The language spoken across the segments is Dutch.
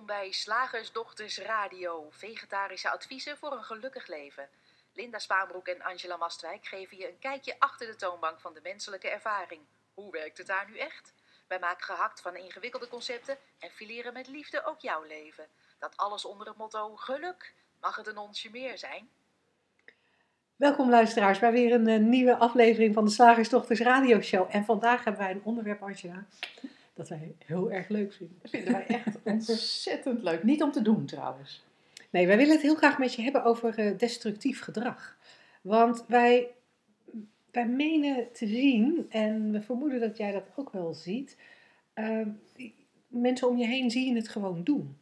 Welkom bij Slagersdochters Radio, vegetarische adviezen voor een gelukkig leven. Linda Spaanbroek en Angela Mastwijk geven je een kijkje achter de toonbank van de menselijke ervaring. Hoe werkt het daar nu echt? Wij maken gehakt van ingewikkelde concepten en fileren met liefde ook jouw leven. Dat alles onder het motto geluk. Mag het een onsje meer zijn? Welkom luisteraars bij weer een eh, nieuwe aflevering van de Slagersdochters Radio Show. En vandaag hebben wij een onderwerp, Angela, dat wij heel erg leuk vinden. Dat vinden wij echt ontzettend leuk. Niet om te doen trouwens. Nee, wij willen het heel graag met je hebben over eh, destructief gedrag. Want wij, wij menen te zien, en we vermoeden dat jij dat ook wel ziet, uh, mensen om je heen zien het gewoon doen.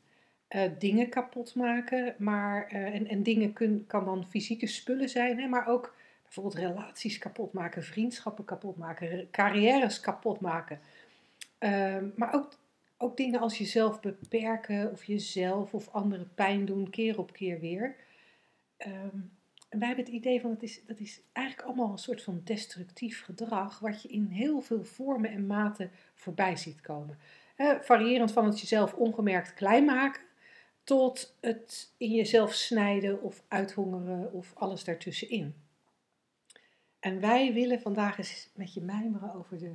Uh, dingen kapot maken, maar, uh, en, en dingen kun, kan dan fysieke spullen zijn, hè, maar ook bijvoorbeeld relaties kapot maken, vriendschappen kapot maken, carrières kapot maken. Uh, maar ook, ook dingen als jezelf beperken of jezelf of anderen pijn doen, keer op keer weer. Um, en wij hebben het idee van, het is, dat is eigenlijk allemaal een soort van destructief gedrag, wat je in heel veel vormen en maten voorbij ziet komen. Variërend van het jezelf ongemerkt klein maken, tot het in jezelf snijden of uithongeren of alles daartussenin. En wij willen vandaag eens met je mijmeren over de,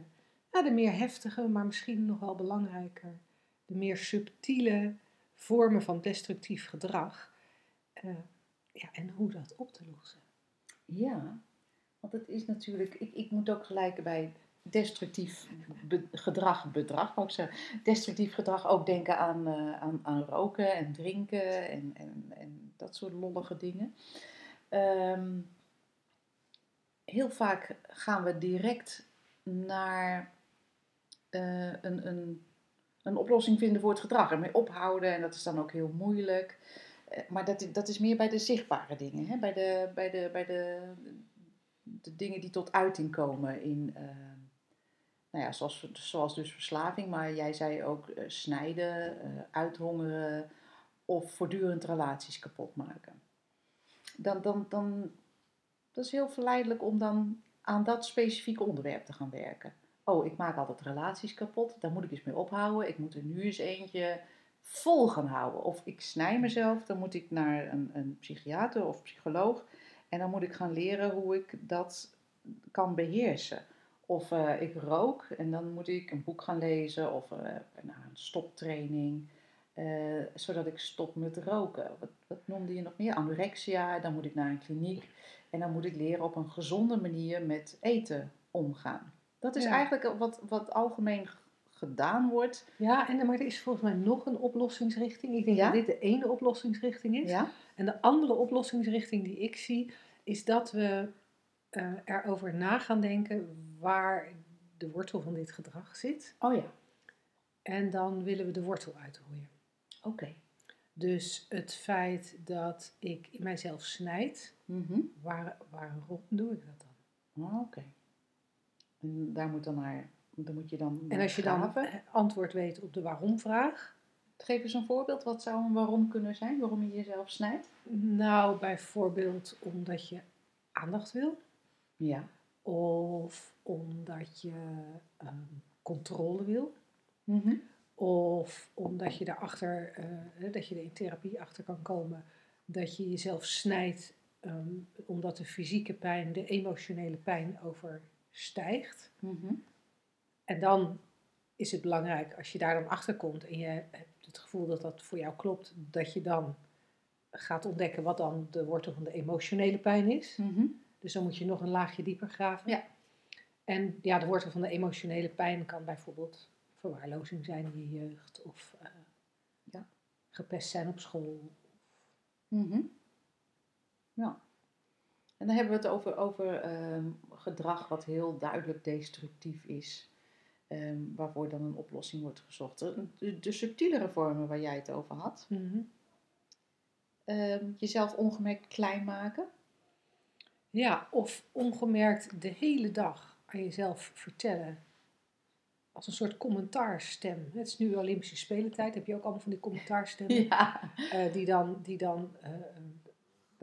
de meer heftige, maar misschien nog wel belangrijker, de meer subtiele vormen van destructief gedrag. Uh, ja, en hoe dat op te lossen. Ja, want het is natuurlijk, ik, ik moet ook gelijk bij destructief be gedrag, bedrag zeggen, destructief gedrag ook denken aan, uh, aan, aan roken en drinken en, en, en dat soort lollige dingen. Um, heel vaak gaan we direct naar uh, een, een, een oplossing vinden voor het gedrag. Ermee ophouden en dat is dan ook heel moeilijk. Uh, maar dat, dat is meer bij de zichtbare dingen, hè? Bij, de, bij, de, bij de, de dingen die tot uiting komen in nou ja, zoals, zoals dus verslaving, maar jij zei ook snijden, uithongeren of voortdurend relaties kapot maken. Dan, dan, dan, dat is heel verleidelijk om dan aan dat specifieke onderwerp te gaan werken. Oh, ik maak altijd relaties kapot, daar moet ik eens mee ophouden. Ik moet er nu eens eentje vol gaan houden. Of ik snij mezelf, dan moet ik naar een, een psychiater of psycholoog. En dan moet ik gaan leren hoe ik dat kan beheersen. Of uh, ik rook en dan moet ik een boek gaan lezen of uh, een stoptraining. Uh, zodat ik stop met roken. Wat, wat noemde je nog meer? Anorexia, dan moet ik naar een kliniek. En dan moet ik leren op een gezonde manier met eten omgaan. Dat is ja. eigenlijk wat, wat algemeen gedaan wordt. Ja, en, maar er is volgens mij nog een oplossingsrichting. Ik denk ja? dat dit de ene oplossingsrichting is. Ja? En de andere oplossingsrichting die ik zie, is dat we uh, erover na gaan denken waar de wortel van dit gedrag zit. Oh ja. En dan willen we de wortel uitroeien. Oké. Okay. Dus het feit dat ik mijzelf snijd, mm -hmm. waar, waarom doe ik dat dan? Oh, Oké. Okay. En daar moet dan naar, dan moet je dan. En als je dan antwoord weet op de waarom-vraag. Geef eens een voorbeeld. Wat zou een waarom kunnen zijn? Waarom je jezelf snijdt? Nou, bijvoorbeeld omdat je aandacht wil. Ja. Of omdat je um, controle wil. Mm -hmm. Of omdat je daarachter, uh, dat je er in therapie achter kan komen, dat je jezelf snijdt um, omdat de fysieke pijn de emotionele pijn overstijgt. Mm -hmm. En dan is het belangrijk als je daar dan achter komt en je hebt het gevoel dat dat voor jou klopt, dat je dan gaat ontdekken wat dan de wortel van de emotionele pijn is. Mm -hmm. Dus dan moet je nog een laagje dieper graven. Ja. En ja, de wortel van de emotionele pijn kan bijvoorbeeld verwaarlozing zijn in je jeugd of uh, ja. gepest zijn op school. Mm -hmm. Ja. En dan hebben we het over, over um, gedrag wat heel duidelijk destructief is. Um, waarvoor dan een oplossing wordt gezocht. De, de subtielere vormen waar jij het over had. Mm -hmm. um, jezelf ongemerkt klein maken. Ja, of ongemerkt de hele dag aan jezelf vertellen. Als een soort commentaarstem. Het is nu Olympische Spelentijd, heb je ook allemaal van die commentaarstemmen. Ja. Uh, die dan, die dan uh,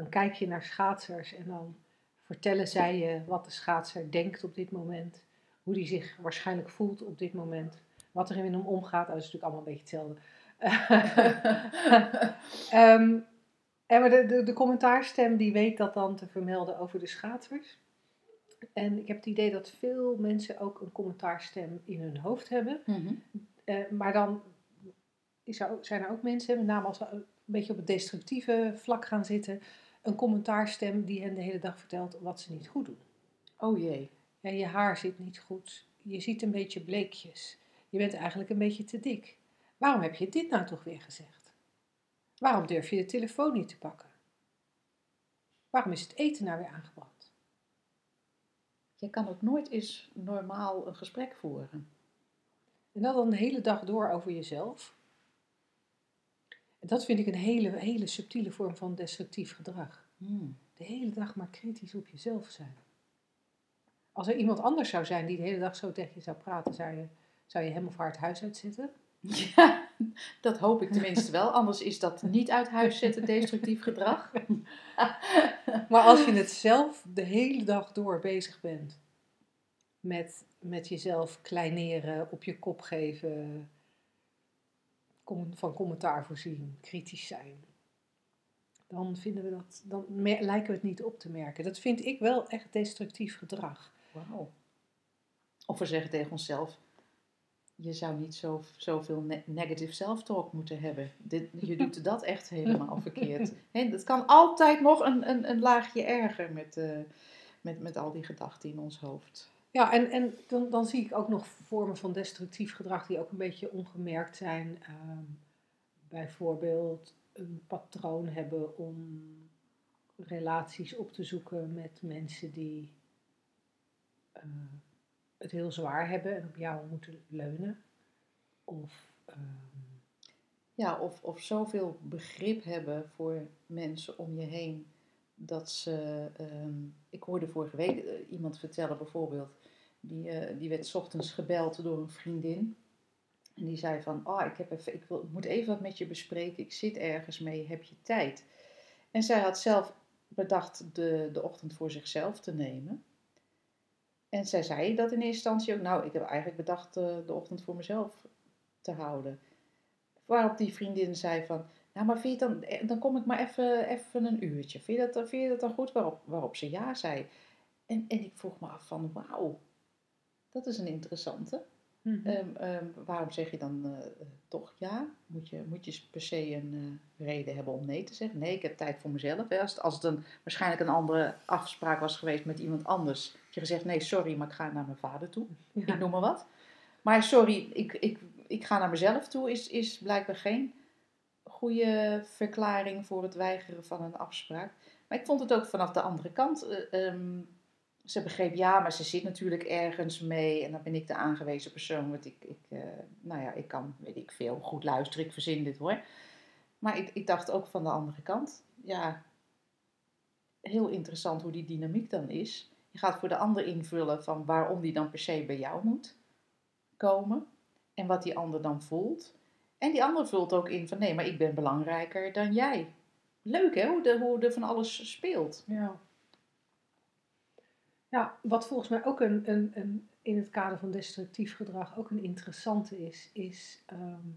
dan kijk je naar schaatsers en dan vertellen zij je wat de schaatser denkt op dit moment. Hoe die zich waarschijnlijk voelt op dit moment. Wat er in hem omgaat, dat is natuurlijk allemaal een beetje hetzelfde. Ehm, en maar de, de, de commentaarstem die weet dat dan te vermelden over de schaatsers. En ik heb het idee dat veel mensen ook een commentaarstem in hun hoofd hebben. Mhm. Eh, maar dan is er ook, zijn er ook mensen, met name als ze een beetje op het destructieve vlak gaan zitten, een commentaarstem die hen de hele dag vertelt wat ze niet goed doen. Oh jee. Ja, je haar zit niet goed. Je ziet een beetje bleekjes. Je bent eigenlijk een beetje te dik. Waarom heb je dit nou toch weer gezegd? Waarom durf je de telefoon niet te pakken? Waarom is het eten nou weer aangebrand? Je kan ook nooit eens normaal een gesprek voeren. En dat dan de hele dag door over jezelf. Dat vind ik een hele, hele subtiele vorm van destructief gedrag. Hmm. De hele dag maar kritisch op jezelf zijn. Als er iemand anders zou zijn die de hele dag zo tegen je zou praten, zou je, zou je hem of haar het huis uitzetten? Ja, dat hoop ik tenminste wel. Anders is dat niet uit huis zetten destructief gedrag. Maar als je het zelf de hele dag door bezig bent met, met jezelf kleineren, op je kop geven, van commentaar voorzien, kritisch zijn, dan vinden we dat, dan lijken we het niet op te merken. Dat vind ik wel echt destructief gedrag. Wauw. Of we zeggen tegen onszelf, je zou niet zo, zoveel ne- negative self-talk moeten hebben. Dit, je doet dat echt helemaal verkeerd. Het kan altijd nog een, een, een laagje erger met, eh, met, met al die gedachten in ons hoofd. Ja, en, en dan, dan zie ik ook nog vormen van destructief gedrag die ook een beetje ongemerkt zijn. Ehm, bijvoorbeeld een patroon hebben om relaties op te zoeken met mensen die eh, het heel zwaar hebben en op jou moeten leunen. Of ehm, Ja, of, of zoveel begrip hebben voor mensen om je heen. Dat ze. ehm, ik hoorde vorige week eh, iemand vertellen bijvoorbeeld. Die, eh, die werd ochtends gebeld door een vriendin. En die zei van, oh, ik, heb even, ik, wil, moet even wat met je bespreken. Ik zit ergens mee, heb je tijd? En zij had zelf bedacht de, de ochtend voor zichzelf te nemen. En zij zei dat in eerste instantie ook. Nou, ik heb eigenlijk bedacht eh, de ochtend voor mezelf te houden. Waarop die vriendin zei van, nou maar vind je dan, eh, dan kom ik maar even, even een uurtje. Vind je, dat, vind dat dan goed? Waarop, waarop ze ja zei. En, en ik vroeg me af van, wauw, dat is een interessante. Ehm, ehm, waarom zeg je dan eh, toch ja? Moet je, moet je per se een eh, reden hebben om nee te zeggen? Nee, ik heb tijd voor mezelf. Hè. Als, het, als het een, waarschijnlijk een andere afspraak was geweest met iemand anders. Had je gezegd, nee, sorry, maar ik ga naar mijn vader toe. ja. Ik noem maar wat. Maar sorry, ik, ik, ik ga naar mezelf toe is, is blijkbaar geen goede verklaring voor het weigeren van een afspraak. Maar ik vond het ook vanaf de andere kant. eh, ehm, ze begreep, ja, maar ze zit natuurlijk ergens mee. En dan ben ik de aangewezen persoon. Want ik, ik, eh, nou ja, ik kan, weet ik veel, goed luisteren. Ik verzin dit hoor. Maar ik, ik dacht ook van de andere kant. Ja, heel interessant hoe die dynamiek dan is. Je gaat voor de ander invullen van waarom die dan per se bij jou moet komen. En wat die ander dan voelt. En die ander vult ook in van nee, maar ik ben belangrijker dan jij. Leuk hè, hoe, de, hoe er van alles speelt. Ja. Ja, wat volgens mij ook een, een, een, in het kader van destructief gedrag ook een interessante is, is ehm,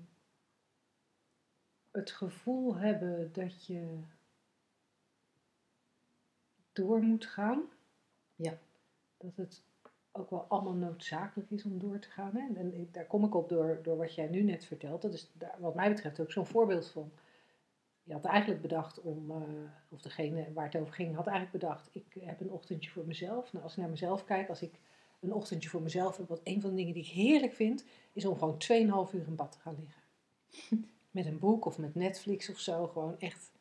het gevoel hebben dat je door moet gaan. Ja. Dat het ook wel allemaal noodzakelijk is om door te gaan. Hè? En daar kom ik op door, door wat jij nu net vertelt. Dat is daar, wat mij betreft ook zo'n voorbeeld van. Je had eigenlijk bedacht om, eh, of degene waar het over ging, had eigenlijk bedacht, ik heb een ochtendje voor mezelf. Nou, als ik naar mezelf kijk, als ik een ochtendje voor mezelf heb, wat een van de dingen die ik heerlijk vind, is om gewoon 2,5 uur in bad te gaan liggen. Met een boek of met Netflix of zo, gewoon echt.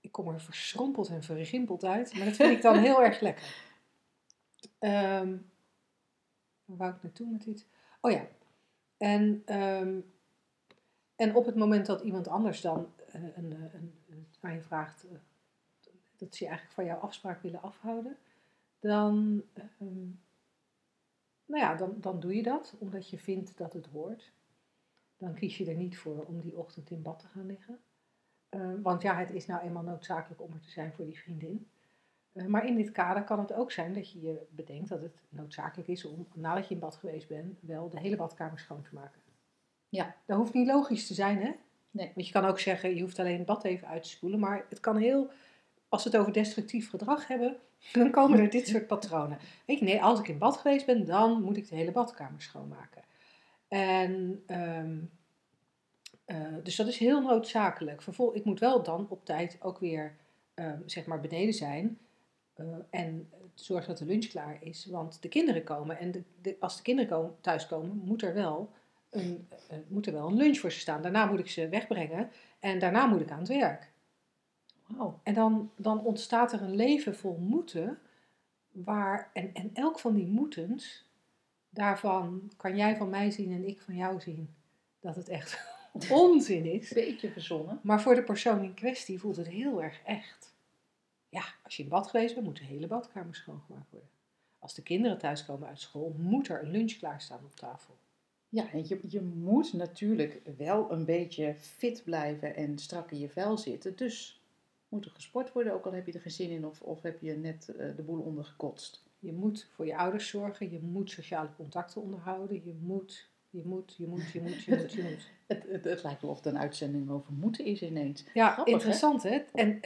Ik kom er verschrompeld en verrimpeld uit, maar dat vind ik dan heel erg lekker. Ehm waar wou ik naartoe met dit? Oh ja. En, ehm, en op het moment dat iemand anders dan eh, een, een, een, aan je vraagt eh, dat ze eigenlijk van jouw afspraak willen afhouden, dan, ehm, nou ja, dan, dan doe je dat omdat je vindt dat het hoort. Dan kies je er niet voor om die ochtend in bad te gaan liggen. Eh, want ja, het is nou eenmaal noodzakelijk om er te zijn voor die vriendin. Eh, maar in dit kader kan het ook zijn dat je je bedenkt dat het noodzakelijk is om, nadat je in bad geweest bent, wel de hele badkamer schoon te maken. Ja. Dat hoeft niet logisch te zijn, hè? Nee. Want je kan ook zeggen, je hoeft alleen het bad even uit te spoelen. Maar het kan heel, als we het over destructief gedrag hebben, dan komen er dit soort patronen. Weet je, nee, als ik in bad geweest ben, dan moet ik de hele badkamer schoonmaken. En, ehm, eh, dus dat is heel noodzakelijk. Vervol, ik moet wel dan op tijd ook weer, ehm, zeg maar, beneden zijn. eh, en zorgen dat de lunch klaar is. Want de kinderen komen. En de, de- als de kinderen komen, thuiskomen, moet er, wel een, eh, moet er wel een lunch voor ze staan. Daarna moet ik ze wegbrengen. En daarna moet ik aan het werk. Wauw. En dan, dan ontstaat er een leven vol moeten. Waar, en, en elk van die moetens, daarvan kan jij van mij zien en ik van jou zien. Dat het echt onzin is. Beetje verzonnen. Maar voor de persoon in kwestie voelt het heel erg echt. Ja, als je in bad geweest bent, moet de hele badkamer schoongemaakt worden. Als de kinderen thuiskomen uit school, moet er een lunch klaarstaan op tafel. Ja, en je, je moet natuurlijk wel een beetje fit blijven en strak in je vel zitten. Dus moet er gesport worden, ook al heb je er geen zin in of, of heb je net eh, de boel ondergekotst. Je moet voor je ouders zorgen, je moet sociale contacten onderhouden, je moet, je moet, je moet, je moet, je moet, je moet. Het, het, het lijkt wel of het een uitzending over moeten is ineens. Ja, Grappig, hè? interessant hè? En,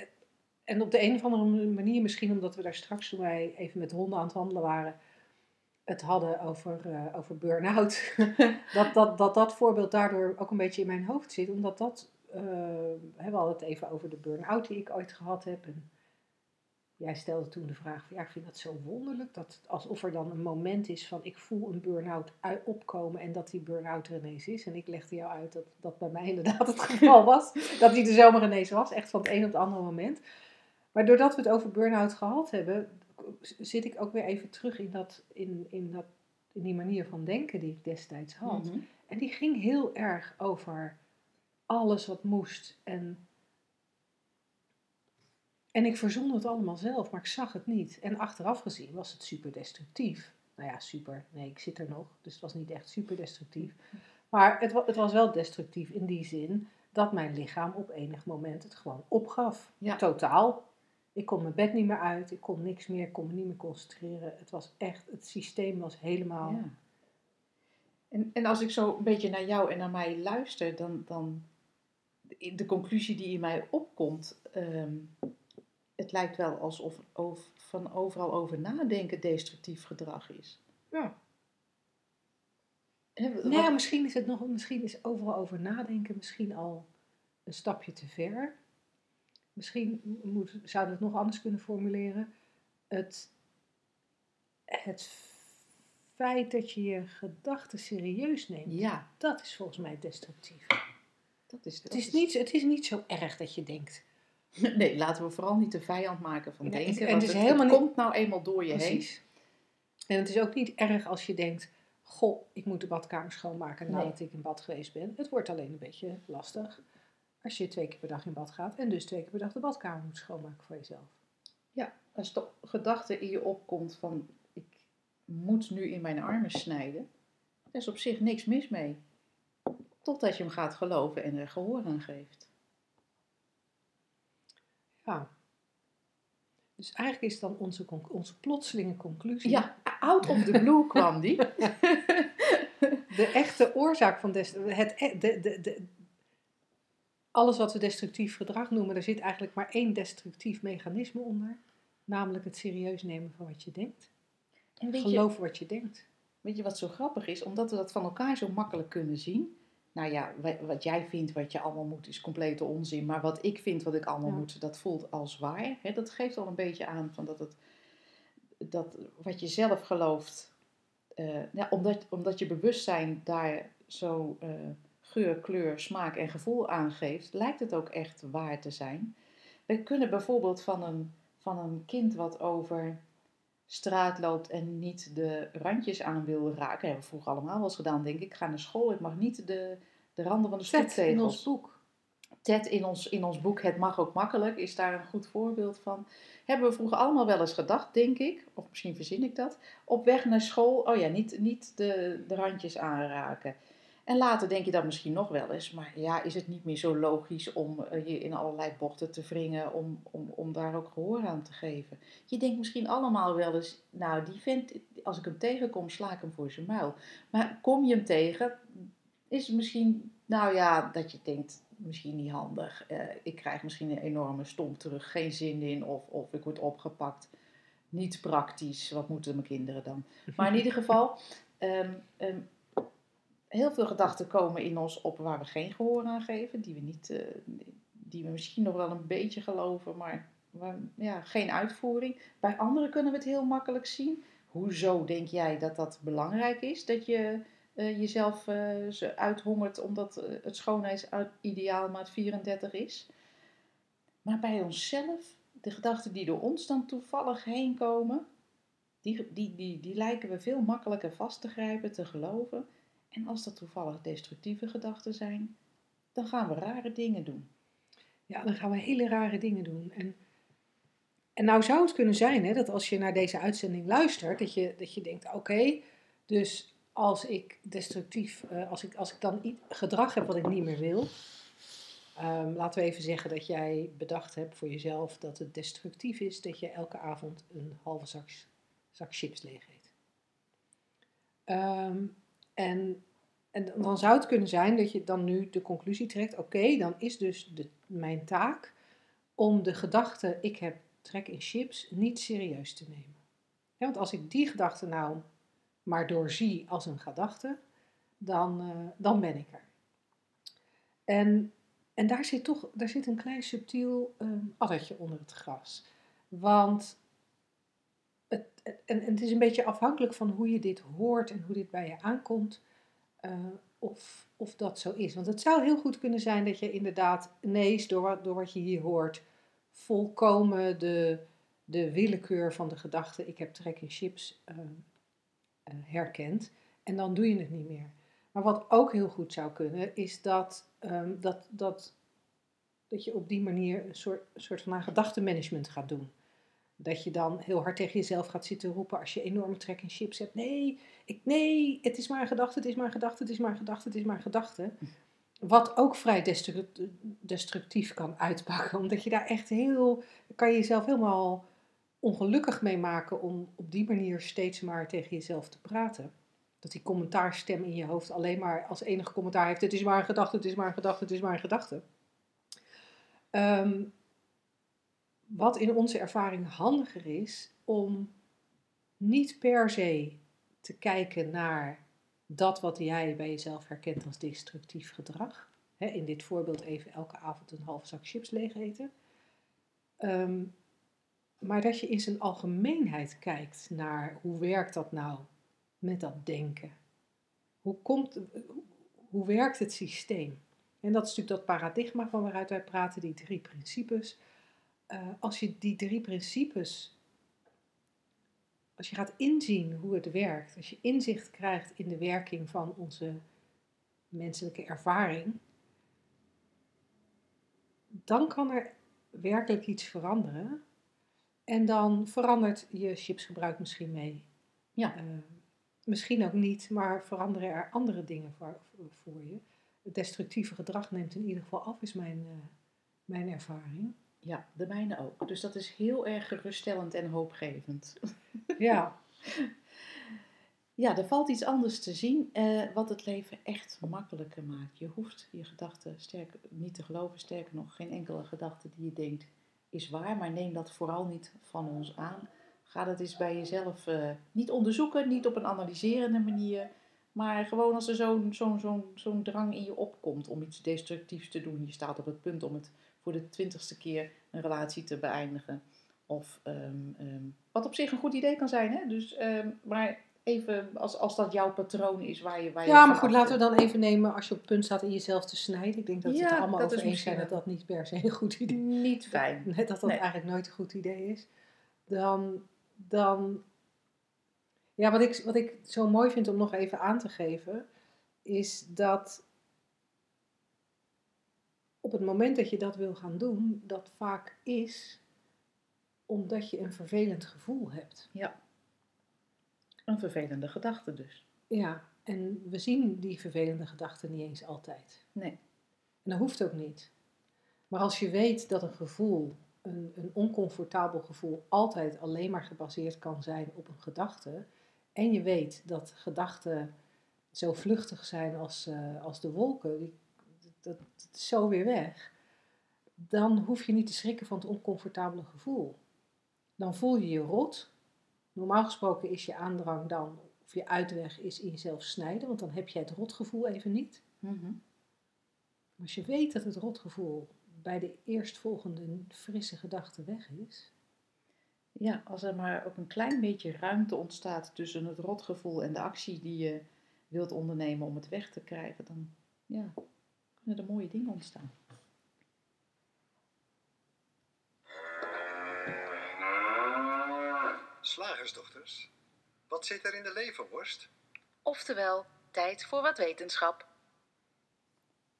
en op de een of andere manier, misschien omdat we daar straks toen wij even met de honden aan het wandelen waren, het hadden over, eh, over burn-out. dat, dat, dat dat voorbeeld daardoor ook een beetje in mijn hoofd zit. Omdat dat, hè, we hadden het even over de burn-out die ik ooit gehad heb. En jij stelde toen de vraag ja, ik vind dat zo wonderlijk. Dat alsof er dan een moment is van, ik voel een burn-out opkomen en dat die burn-out er ineens is. En ik legde jou uit dat dat bij mij inderdaad het geval was. dat die er zomaar ineens was, echt van het een op het andere moment. Maar doordat we het over burn-out gehad hebben, zit ik ook weer even terug in, dat, in, in, dat, in die manier van denken die ik destijds had. Mhm. En die ging heel erg over alles wat moest. En, en ik verzon het allemaal zelf, maar ik zag het niet. En achteraf gezien was het super destructief. Nou ja, super. Nee, ik zit er nog. Dus het was niet echt super destructief. Maar het, het was wel destructief in die zin dat mijn lichaam op enig moment het gewoon opgaf. Ja. Totaal. Ik kon mijn bed niet meer uit, ik kon niks meer, ik kon me niet meer concentreren. Het was echt, het systeem was helemaal... Ja. En, en als ik zo een beetje naar jou en naar mij luister, dan, dan de conclusie die in mij opkomt, ehm, het lijkt wel alsof over, van overal over nadenken destructief gedrag is. Ja. Nou ja, misschien is het nog, misschien is overal over nadenken misschien al een stapje te ver. Misschien moet, zouden we het nog anders kunnen formuleren. Het, het feit dat je je gedachten serieus neemt, ja, dat is volgens mij destructief. dat is Het dat is, niet, het is niet zo erg dat je denkt. Nee, laten we vooral niet de vijand maken van Nee, denken. en want het is het, helemaal het niet- komt nou eenmaal door je heen. Precies. En het is ook niet erg als je denkt, goh, ik moet de badkamer schoonmaken Nee. nadat ik in bad geweest ben. Het wordt alleen een beetje lastig als je twee keer per dag in bad gaat en dus twee keer per dag de badkamer moet schoonmaken voor jezelf. Ja, als de gedachte in je opkomt van ik moet nu in mijn armen snijden, er is op zich niks mis mee. Totdat je hem gaat geloven en er gehoor aan geeft. Ja. Dus eigenlijk is dan onze, onze plotselinge conclusie. Ja, out of the blue kwam die. De echte oorzaak van dest- het, e- de, de, de, alles wat we destructief gedrag noemen, daar zit eigenlijk maar één destructief mechanisme onder. Namelijk het serieus nemen van wat je denkt. En weet je, Geloven wat je denkt. weet je wat zo grappig is? Omdat we dat van elkaar zo makkelijk kunnen zien. Nou ja, wa- wat jij vindt wat je allemaal moet is complete onzin. Maar wat ik vind wat ik allemaal Ja. moet, dat voelt als waar. Dat geeft al een beetje aan van dat, het, dat wat je zelf gelooft. eh, ja, omdat, omdat je bewustzijn daar zo eh, geur, kleur, smaak en gevoel aan geeft, lijkt het ook echt waar te zijn. We kunnen bijvoorbeeld van een, van een kind wat over straat loopt en niet de randjes aan wil raken. hebben we vroeger allemaal wel eens gedaan, denk ik. Ik ga naar school, ik mag niet de, de randen van de Vet in stoeptegels. ons boek. Ted in ons, in ons boek Het mag ook makkelijk is daar een goed voorbeeld van. Hebben we vroeger allemaal wel eens gedacht, denk ik, of misschien verzin ik dat, op weg naar school, oh ja, niet, niet de, de randjes aanraken. En later denk je dat misschien nog wel eens, maar ja, is het niet meer zo logisch om eh, je in allerlei bochten te wringen, om, om, om daar ook gehoor aan te geven. Je denkt misschien allemaal wel eens, nou die vent, als ik hem tegenkom, sla ik hem voor zijn muil. Maar kom je hem tegen, is het misschien, nou ja, dat je denkt, misschien niet handig. Eh, ik krijg misschien een enorme stomp terug, geen zin in, of, of ik word opgepakt. Niet praktisch, wat moeten mijn kinderen dan? Maar in ieder geval, ehm, heel veel gedachten komen in ons op waar we geen gehoor aan geven, die we, niet, eh, die we misschien nog wel een beetje geloven, maar ja, geen uitvoering. Bij anderen kunnen we het heel makkelijk zien. Hoezo denk jij dat dat belangrijk is? Dat je uh, jezelf uh, uithongert omdat het schoonheidsideaal maar 34 is. Maar bij onszelf, de gedachten die door ons dan toevallig heen komen, die, die, die, die lijken we veel makkelijker vast te grijpen, te geloven. En als dat toevallig destructieve gedachten zijn, dan gaan we rare dingen doen. Ja, dan gaan we hele rare dingen doen. En, en nou zou het kunnen zijn hè, dat als je naar deze uitzending luistert, dat je, dat je denkt: oké, dus als ik destructief, uh, als, ik, als ik dan gedrag heb wat ik niet meer wil. Um, laten we even zeggen dat jij bedacht hebt voor jezelf dat het destructief is dat je elke avond een halve zak, zak chips leeg eet. Um, en, en dan zou het kunnen zijn dat je dan nu de conclusie trekt: oké, dan is dus de, mijn taak om de gedachte ik heb trek in chips niet serieus te nemen. Want als ik die gedachte nou maar doorzie als een gedachte, dan, uh, dan ben ik er. En, en daar zit toch daar zit een klein subtiel um, addertje onder het gras. Want het, het, en, het is een beetje afhankelijk van hoe je dit hoort en hoe dit bij je aankomt, uh, of, of dat zo is. Want het zou heel goed kunnen zijn dat je inderdaad ineens, door wat, door wat je hier hoort, volkomen de, de willekeur van de gedachte: ik heb trek in chips. Uh, uh, herkent. En dan doe je het niet meer. Maar wat ook heel goed zou kunnen, is dat, um, dat, dat, dat je op die manier een soort, soort van gedachtenmanagement gaat doen. Dat je dan heel hard tegen jezelf gaat zitten roepen als je enorme trek in chips hebt. Nee, ik, nee, het is maar een gedachte, het is maar een gedachte, het is maar een gedachte, het is maar een gedachte. Wat ook vrij destructief kan uitpakken. Omdat je daar echt heel, kan je jezelf helemaal ongelukkig mee maken om op die manier steeds maar tegen jezelf te praten. Dat die commentaarstem in je hoofd alleen maar als enige commentaar heeft: het is maar een gedachte, het is maar een gedachte, het is maar een gedachte. Um, wat in onze ervaring handiger is om niet per se te kijken naar dat wat jij bij jezelf herkent als destructief gedrag. in dit voorbeeld even elke avond een halve zak chips leeg eten. Um, maar dat je in zijn algemeenheid kijkt naar hoe werkt dat nou met dat denken? Hoe, komt, hoe werkt het systeem? En dat is natuurlijk dat paradigma van waaruit wij praten, die drie principes. Uh, als je die drie principes, als je gaat inzien hoe het werkt, als je inzicht krijgt in de werking van onze menselijke ervaring, dan kan er werkelijk iets veranderen en dan verandert je chipsgebruik misschien mee. Ja. Uh, misschien ook niet, maar veranderen er andere dingen voor, voor, je. Het destructieve gedrag neemt in ieder geval af, is mijn, uh, mijn ervaring. Ja, de mijne ook. Dus dat is heel erg geruststellend en hoopgevend. Ja. ja, er valt iets anders te zien uh, wat het leven echt makkelijker maakt. Je hoeft je gedachten sterk niet te geloven, sterker nog, geen enkele gedachte die je denkt is waar, maar neem dat vooral niet van ons aan. Ga dat eens bij jezelf uh, niet onderzoeken, niet op een analyserende manier, maar gewoon als er zo'n zo'n zo'n zo'n drang in je opkomt om iets destructiefs te doen. Je staat op het punt om het voor de twintigste keer een relatie te beëindigen. Of um, um, wat op zich een goed idee kan zijn, hè? Dus, um, maar even als, als dat jouw patroon is waar je. Waar ja, maar goed, laten we dan even nemen als je op het punt staat in jezelf te snijden. Ik denk dat we Ja, het allemaal dat is over eens zijn dat dat niet per se een goed idee niet fijn. Net dat dat Nee. eigenlijk nooit een goed idee is. Dan, dan ja, wat ik, wat ik zo mooi vind om nog even aan te geven, is dat op het moment dat je dat wil gaan doen, dat vaak is omdat je een vervelend gevoel hebt. Ja. Een vervelende gedachte dus. Ja, en we zien die vervelende gedachten niet eens altijd. Nee. En dat hoeft ook niet. Maar als je weet dat een gevoel, een, een oncomfortabel gevoel, altijd alleen maar gebaseerd kan zijn op een gedachte. En je weet dat gedachten zo vluchtig zijn als, eh, als de wolken, die, dat, dat is zo weer weg, dan hoef je niet te schrikken van het oncomfortabele gevoel. Dan voel je je rot. Normaal gesproken is je aandrang dan, of je uitweg is in jezelf snijden, want dan heb je het rotgevoel even niet. Mhm. Als je weet dat het rotgevoel bij de eerstvolgende frisse gedachte weg is, Ja, als er maar ook een klein beetje ruimte ontstaat tussen het rotgevoel en de actie die je wilt ondernemen om het weg te krijgen, dan ja, er mooie dingen ontstaan. Slagersdochters, wat zit er in de leverworst? Oftewel, tijd voor wat wetenschap.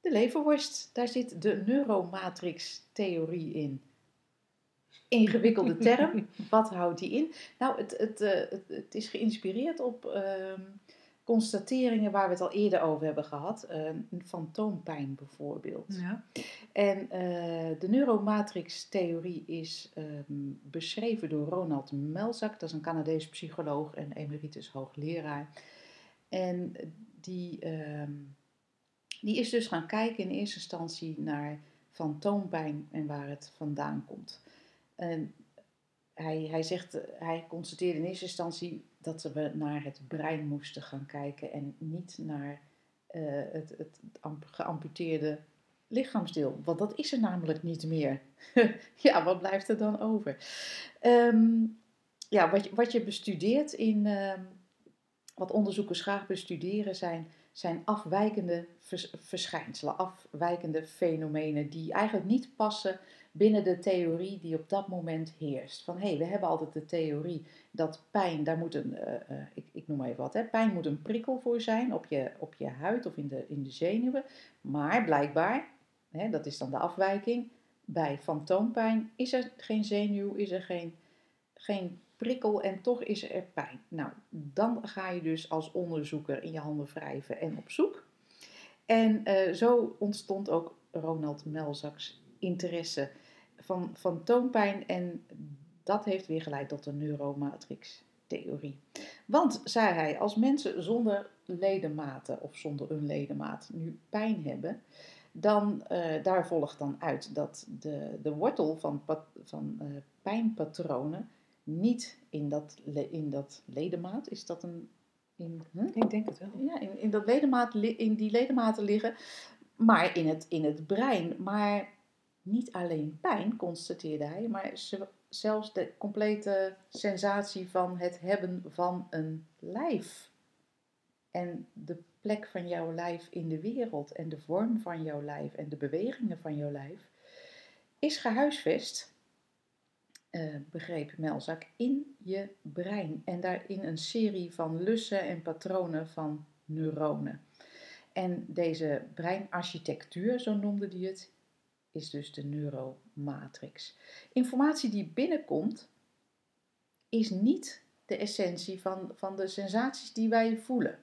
De leverworst, daar zit de neuromatrix-theorie in. Ingewikkelde term, wat houdt die in? Nou, het, het, eh, het, het is geïnspireerd op ehm, constateringen waar we het al eerder over hebben gehad. Eh, een fantoompijn bijvoorbeeld. ja. En eh, de neuromatrix-theorie is ehm, beschreven door Ronald Melzak. Dat is een Canadees psycholoog en emeritus hoogleraar. En die, ehm, die is dus gaan kijken in eerste instantie naar fantoompijn en waar het vandaan komt. En hij, hij zegt, hij constateerde in eerste instantie dat we naar het brein moesten gaan kijken en niet naar eh, het, het amp- geamputeerde lichaamsdeel. Want dat is er namelijk niet meer. ja, wat blijft er dan over? Ehm, ja, wat wat je bestudeert in, ehm, wat onderzoekers graag bestuderen zijn, zijn afwijkende vers- verschijnselen, afwijkende fenomenen die eigenlijk niet passen binnen de theorie die op dat moment heerst. Van hé, hey, we hebben altijd de theorie dat pijn, daar moet een, eh, eh, ik, ik noem maar even wat, hè, pijn moet een prikkel voor zijn op je, op je huid of in de, in de zenuwen. Maar blijkbaar, hè, dat is dan de afwijking, bij fantoompijn is er geen zenuw, is er geen, geen prikkel en toch is er pijn. Nou, dan ga je dus als onderzoeker in je handen wrijven en op zoek. En eh, zo ontstond ook Ronald Melzak's interesse van, van toonpijn en dat heeft weer geleid tot de neuromatrix-theorie. Want, zei hij, als mensen zonder ledematen of zonder een ledemaat nu pijn hebben, dan eh, daar volgt dan uit dat de, de wortel van, van eh, pijnpatronen niet in dat, in dat ledemaat, is dat een... In, huh? Ik denk het wel. ja, in, in, dat ledemaat, in die ledematen liggen, maar in het, in het brein. Maar niet alleen pijn, constateerde hij, maar ze- zelfs de complete sensatie van het hebben van een lijf. En de plek van jouw lijf in de wereld en de vorm van jouw lijf en de bewegingen van jouw lijf is gehuisvest, eh, begreep Melzak, in je brein. En daarin een serie van lussen en patronen van neuronen. En deze breinarchitectuur, zo noemde hij het, is dus de neuromatrix. Informatie die binnenkomt, is niet de essentie van, van de sensaties die wij voelen.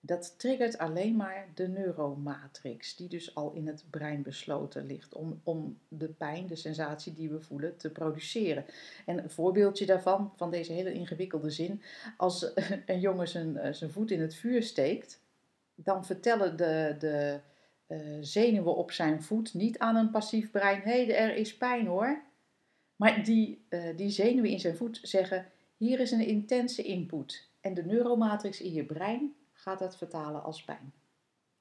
Dat triggert alleen maar de neuromatrix, die dus al in het brein besloten ligt om, om de pijn, de sensatie die we voelen, te produceren. En een voorbeeldje daarvan, van deze hele ingewikkelde zin, als een jongen zijn, eh, zijn voet in het vuur steekt, dan vertellen de, de eh, zenuwen op zijn voet niet aan een passief brein, hé, hey, er is pijn hoor. Maar die, eh, die zenuwen in zijn voet zeggen, hier is een intense input. En de neuromatrix in je brein gaat dat vertalen als pijn.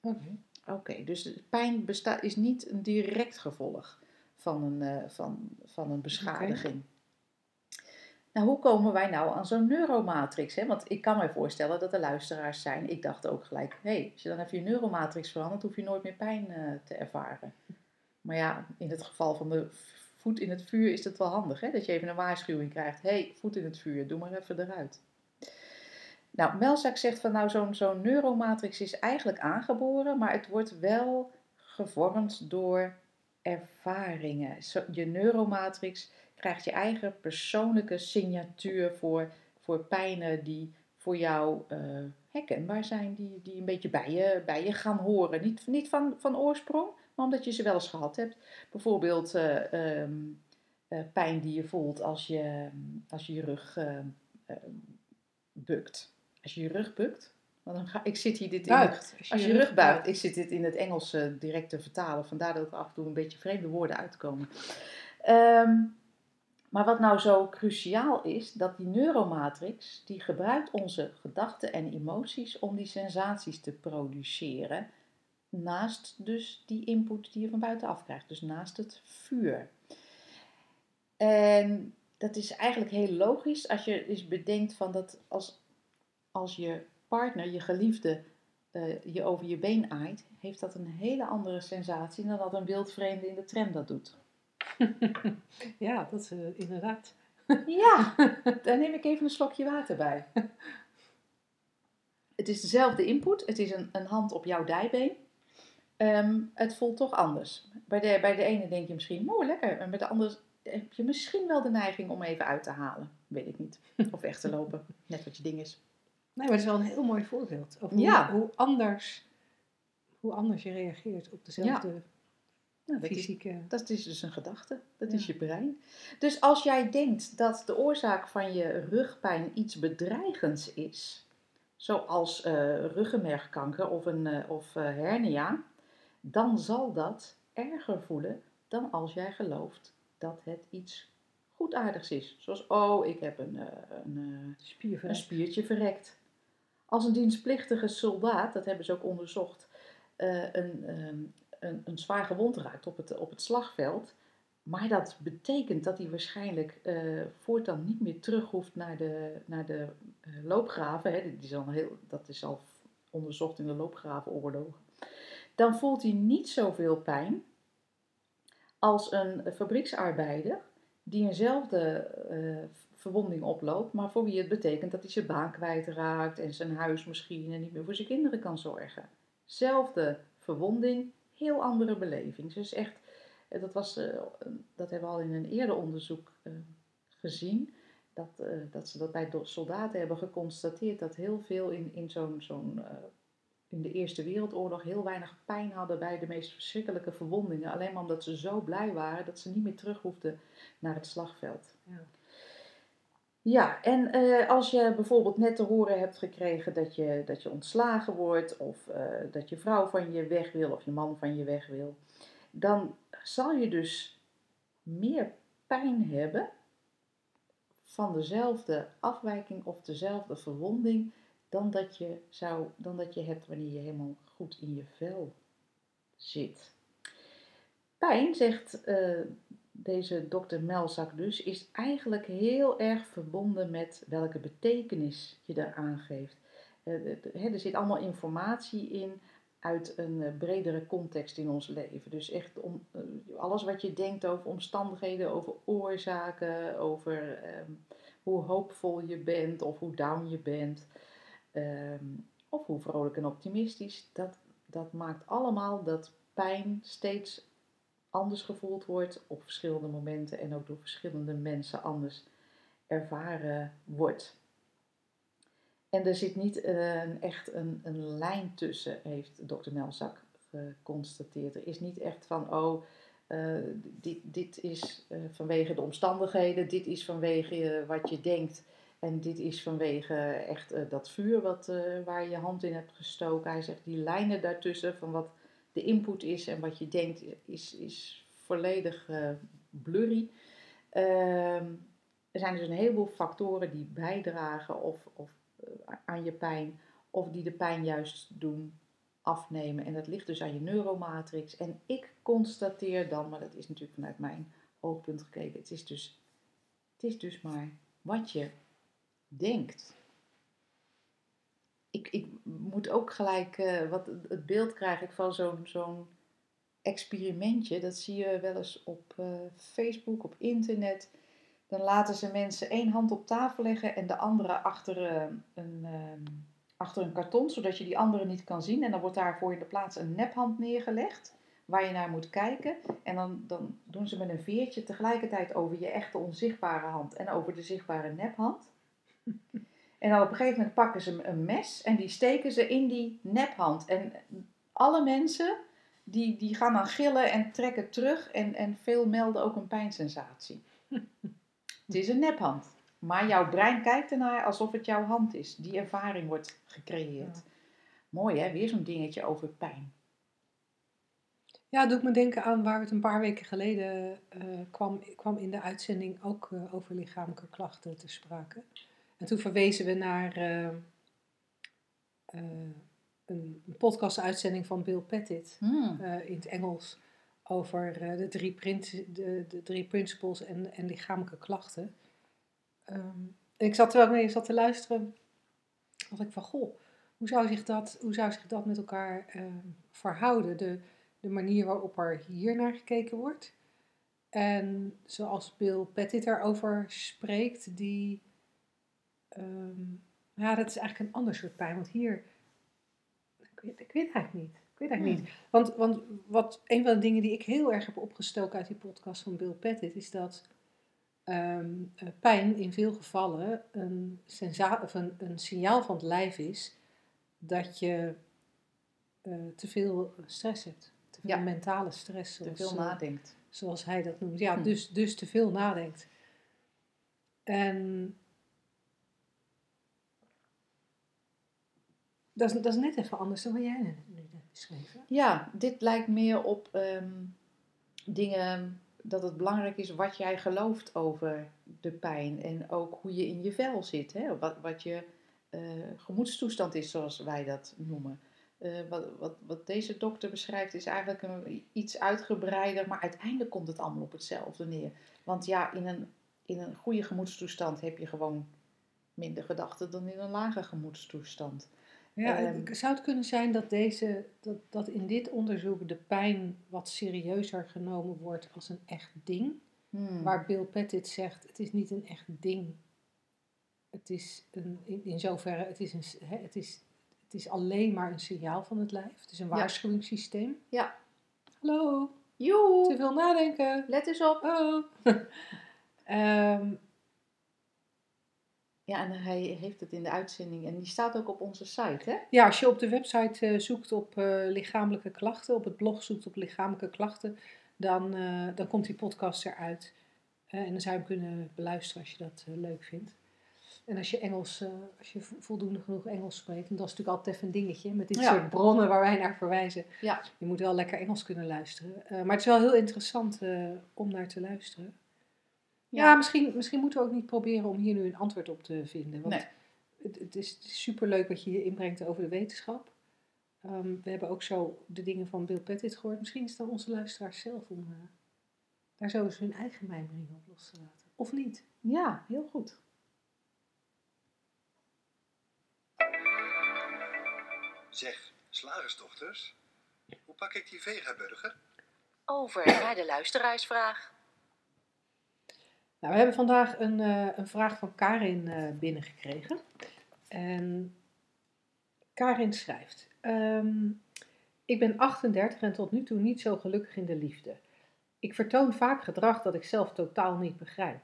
Oké. Oké, dus pijn bestaat, is niet een direct gevolg van een, eh, van, van een beschadiging. Nou, hoe komen wij nou aan zo'n neuromatrix? Hè? Want ik kan me voorstellen dat er luisteraars zijn. Ik dacht ook gelijk, hé, hey, als je dan even je neuromatrix verandert, hoef je nooit meer pijn eh, te ervaren. Maar ja, in het geval van de voet in het vuur is het wel handig, hè? Dat je even een waarschuwing krijgt. Hé, hey, voet in het vuur, doe maar even eruit. Nou, Melzak zegt van nou, zo'n zo'n neuromatrix is eigenlijk aangeboren, maar het wordt wel gevormd door ervaringen. Je neuromatrix krijgt je eigen persoonlijke signatuur voor, voor pijnen die voor jou eh, herkenbaar zijn, die, die een beetje bij je, bij je gaan horen. Niet, niet van, van oorsprong, maar omdat je ze wel eens gehad hebt. Bijvoorbeeld eh, ehm, eh, pijn die je voelt als je als je, je rug bukt. Als je je rug bukt, Want dan ga, ik zit hier dit in het, als je rug buigt, ik zit dit in het Engels eh, direct te vertalen. Vandaar dat er af en toe een beetje vreemde woorden uitkomen. Ehm, maar wat nou zo cruciaal is, dat die neuromatrix, die gebruikt onze gedachten en emoties om die sensaties te produceren. Naast dus die input die je van buitenaf krijgt. Dus naast het vuur. En dat is eigenlijk heel logisch als je eens bedenkt van dat als, als je partner, je geliefde, eh, je over je been aait, heeft dat een hele andere sensatie dan dat een wildvreemde in de tram dat doet. Ja, dat is eh, inderdaad. Ja, daar neem ik even een slokje water bij. Het is dezelfde input, het is een, een hand op jouw dijbeen. Ehm, het voelt toch anders. Bij de, bij de ene denk je misschien, mooi lekker. En bij de andere heb je misschien wel de neiging om even uit te halen. Weet ik niet. Of weg te lopen. Net wat je ding is. Nee, maar het is wel een heel mooi voorbeeld. Over Ja. hoe, hoe, anders, hoe anders je reageert op dezelfde Nou, dat, is, fysieke... dat is dus een gedachte. Dat Ja. is je brein. Dus als jij denkt dat de oorzaak van je rugpijn iets bedreigends is, zoals eh ruggenmergkanker of, een, eh, of eh, hernia, dan zal dat erger voelen dan als jij gelooft dat het iets goedaardigs is. Zoals, oh, ik heb een, een, een spiertje verrekt. Als een dienstplichtige soldaat, dat hebben ze ook onderzocht, eh, een, ehm, een, een zwaar gewond raakt op het, op het slagveld. Maar dat betekent dat hij waarschijnlijk eh, voortaan niet meer terug hoeft naar de, naar de eh, loopgraven. Hè. Die is al heel, dat is al onderzocht in de loopgravenoorlogen. Dan voelt hij niet zoveel pijn als een fabrieksarbeider die eenzelfde eh, verwonding oploopt, maar voor wie het betekent dat hij zijn baan kwijtraakt en zijn huis misschien en niet meer voor zijn kinderen kan zorgen. Zelfde verwonding, heel andere beleving. Dus echt, eh, dat, was, eh, dat hebben we al in een eerder onderzoek eh, gezien, dat, dat ze dat bij soldaten hebben geconstateerd dat heel veel in, in zo'n zo'n in de Eerste Wereldoorlog heel weinig pijn hadden bij de meest verschrikkelijke verwondingen. Alleen maar omdat ze zo blij waren dat ze niet meer terug hoefden naar het slagveld. Ja. Ja, en eh, als je bijvoorbeeld net te horen hebt gekregen dat je, dat je ontslagen wordt, of eh, dat je vrouw van je weg wil, of je man van je weg wil, dan zal je dus meer pijn hebben van dezelfde afwijking of dezelfde verwonding dan dat je, zou, dan dat je hebt wanneer je helemaal goed in je vel zit. Pijn, zegt eh, deze dokter Melzak dus, is eigenlijk heel erg verbonden met welke betekenis je eraan geeft. Eh, er zit allemaal informatie in uit een eh, bredere context in ons leven. Dus echt om, eh, alles wat je denkt over omstandigheden, over oorzaken, over ehm, hoe hoopvol je bent of hoe down je bent. ehm, of hoe vrolijk en optimistisch. Dat, dat maakt allemaal dat pijn steeds anders gevoeld wordt op verschillende momenten en ook door verschillende mensen anders ervaren wordt. En er zit niet een, echt een, een lijn tussen, heeft dokter Melzak geconstateerd. Er is niet echt van, oh, eh, dit, dit is eh, vanwege de omstandigheden, dit is vanwege eh, wat je denkt en dit is vanwege echt dat vuur wat, waar je hand in hebt gestoken. Hij zegt, die lijnen daartussen van wat de input is en wat je denkt is, is volledig eh, blurry. Ehm, er zijn dus een heleboel factoren die bijdragen of, of, eh, aan je pijn of die de pijn juist doen afnemen. En dat ligt dus aan je neuromatrix. En ik constateer dan, maar dat is natuurlijk vanuit mijn oogpunt gekeken, het is dus, het is dus maar wat je denkt. Ik, ik moet ook gelijk, eh, wat, het beeld krijg ik van zo'n zo'n experimentje. Dat zie je wel eens op eh, Facebook, op internet. Dan laten ze mensen één hand op tafel leggen en de andere achter, eh, een, achter een karton, zodat je die andere niet kan zien. En dan wordt daarvoor in de plaats een nephand neergelegd, waar je naar moet kijken. En dan, dan doen ze met een veertje tegelijkertijd over je echte onzichtbare hand en over de zichtbare nephand. En dan op een gegeven moment pakken ze een mes en die steken ze in die nephand. En alle mensen die, die gaan dan gillen en trekken terug en, en veel melden ook een pijnsensatie. Het is een nephand. Maar jouw brein kijkt ernaar alsof het jouw hand is. Die ervaring wordt gecreëerd. Mooi hè, weer zo'n dingetje over pijn. Ja, doet me denken aan waar we het een paar weken geleden eh, kwam, kwam in de uitzending ook eh, over lichamelijke klachten te sprake. En toen verwezen we naar eh, eh, een, podcast-uitzending van Bill Pettit Hmm. eh, in het Engels over de, drie de, de drie principles en, en lichamelijke klachten. Ehm, en ik zat terwijl ik naar je zat te luisteren, dacht ik van goh, hoe zou zich dat, hoe zou zich dat met elkaar eh, verhouden? De, de manier waarop er hier naar gekeken wordt. En zoals Bill Pettit erover spreekt, die. Ehm, ja, dat is eigenlijk een ander soort pijn. Want hier. Ik weet, ik weet eigenlijk niet. Ik weet eigenlijk niet. Want, want wat, een van de dingen die ik heel erg heb opgestoken uit die podcast van Bill Pettit is dat ehm, eh, pijn in veel gevallen een, sensa- of een, een signaal van het lijf is dat je eh, te veel stress hebt. Te veel Ja. mentale stress. Te Zoals, veel eh, nadenkt. zoals hij dat noemt. Ja, Hm. dus, dus te veel nadenkt. En dat is, dat net even anders dan wat jij nu. Ja, dit lijkt meer op ehm, dingen dat het belangrijk is wat jij gelooft over de pijn. En ook hoe je in je vel zit. Hè? Wat, wat je eh, gemoedstoestand is, zoals wij dat noemen. Eh, wat, wat, wat deze dokter beschrijft is eigenlijk een, iets uitgebreider, maar uiteindelijk komt het allemaal op hetzelfde neer. Want ja, in een, in een goede gemoedstoestand heb je gewoon minder gedachten dan in een lage gemoedstoestand. Ja, Ehm. zou het kunnen zijn dat, deze, dat, dat in dit onderzoek de pijn wat serieuzer genomen wordt als een echt ding? Hmm. Waar Bill Pettit zegt, het is niet een echt ding. Het is een, in, in zoverre, het is, een, hè, het, is, het is alleen maar een signaal van het lijf. Het is een waarschuwingssysteem. Ja. Hallo, te Joe, veel nadenken. let eens op. Oh. Ehm, Ja, en hij heeft het in de uitzending en die staat ook op onze site, hè? ja, als je op de website eh, zoekt op eh, lichamelijke klachten, op het blog zoekt op lichamelijke klachten, dan, eh, dan komt die podcast eruit. En dan zou je hem kunnen beluisteren als je dat leuk vindt. En als je Engels, als je vo- voldoende genoeg Engels spreekt, en dat is natuurlijk altijd even een dingetje met dit Ja. soort bronnen waar wij naar verwijzen. Ja. Je moet wel lekker Engels kunnen luisteren. Maar het is wel heel interessant om naar te luisteren. Ja, misschien, misschien moeten we ook niet proberen om hier nu een antwoord op te vinden. Want Nee. het, het is superleuk wat je hier inbrengt over de wetenschap. Ehm, we hebben ook zo de dingen van Bill Pettit gehoord. Misschien is het dan onze luisteraars zelf om eh, daar zo eens hun eigen mijmering op los te laten. Of niet. Ja, heel goed. Zeg, slagersdochters, hoe pak ik die vegaburger? Over naar de luisteraarsvraag. Nou, we hebben vandaag een, eh, een vraag van Karin eh, binnengekregen. En Karin schrijft: ehm, Ik ben 38 en tot nu toe niet zo gelukkig in de liefde. Ik vertoon vaak gedrag dat ik zelf totaal niet begrijp.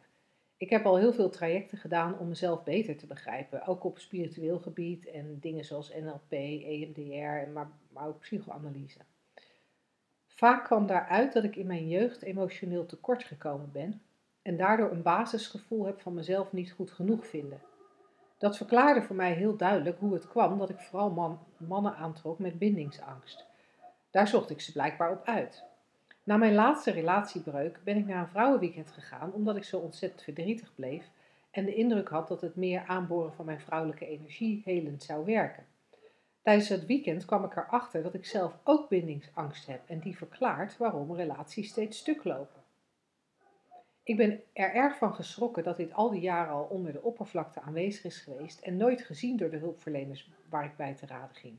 Ik heb al heel veel trajecten gedaan om mezelf beter te begrijpen, ook op spiritueel gebied en dingen zoals NLP, EMDR, maar, maar ook psychoanalyse. Vaak kwam daaruit dat ik in mijn jeugd emotioneel tekort gekomen ben en daardoor een basisgevoel heb van mezelf niet goed genoeg vinden. Dat verklaarde voor mij heel duidelijk hoe het kwam dat ik vooral man- mannen aantrok met bindingsangst. Daar zocht ik ze blijkbaar op uit. Na mijn laatste relatiebreuk ben ik naar een vrouwenweekend gegaan omdat ik zo ontzettend verdrietig bleef en de indruk had dat het meer aanboren van mijn vrouwelijke energie helend zou werken. Tijdens het weekend kwam ik erachter dat ik zelf ook bindingsangst heb en die verklaart waarom relaties steeds stuk lopen. Ik ben er erg van geschrokken dat dit al die jaren al onder de oppervlakte aanwezig is geweest en nooit gezien door de hulpverleners waar ik bij te raden ging.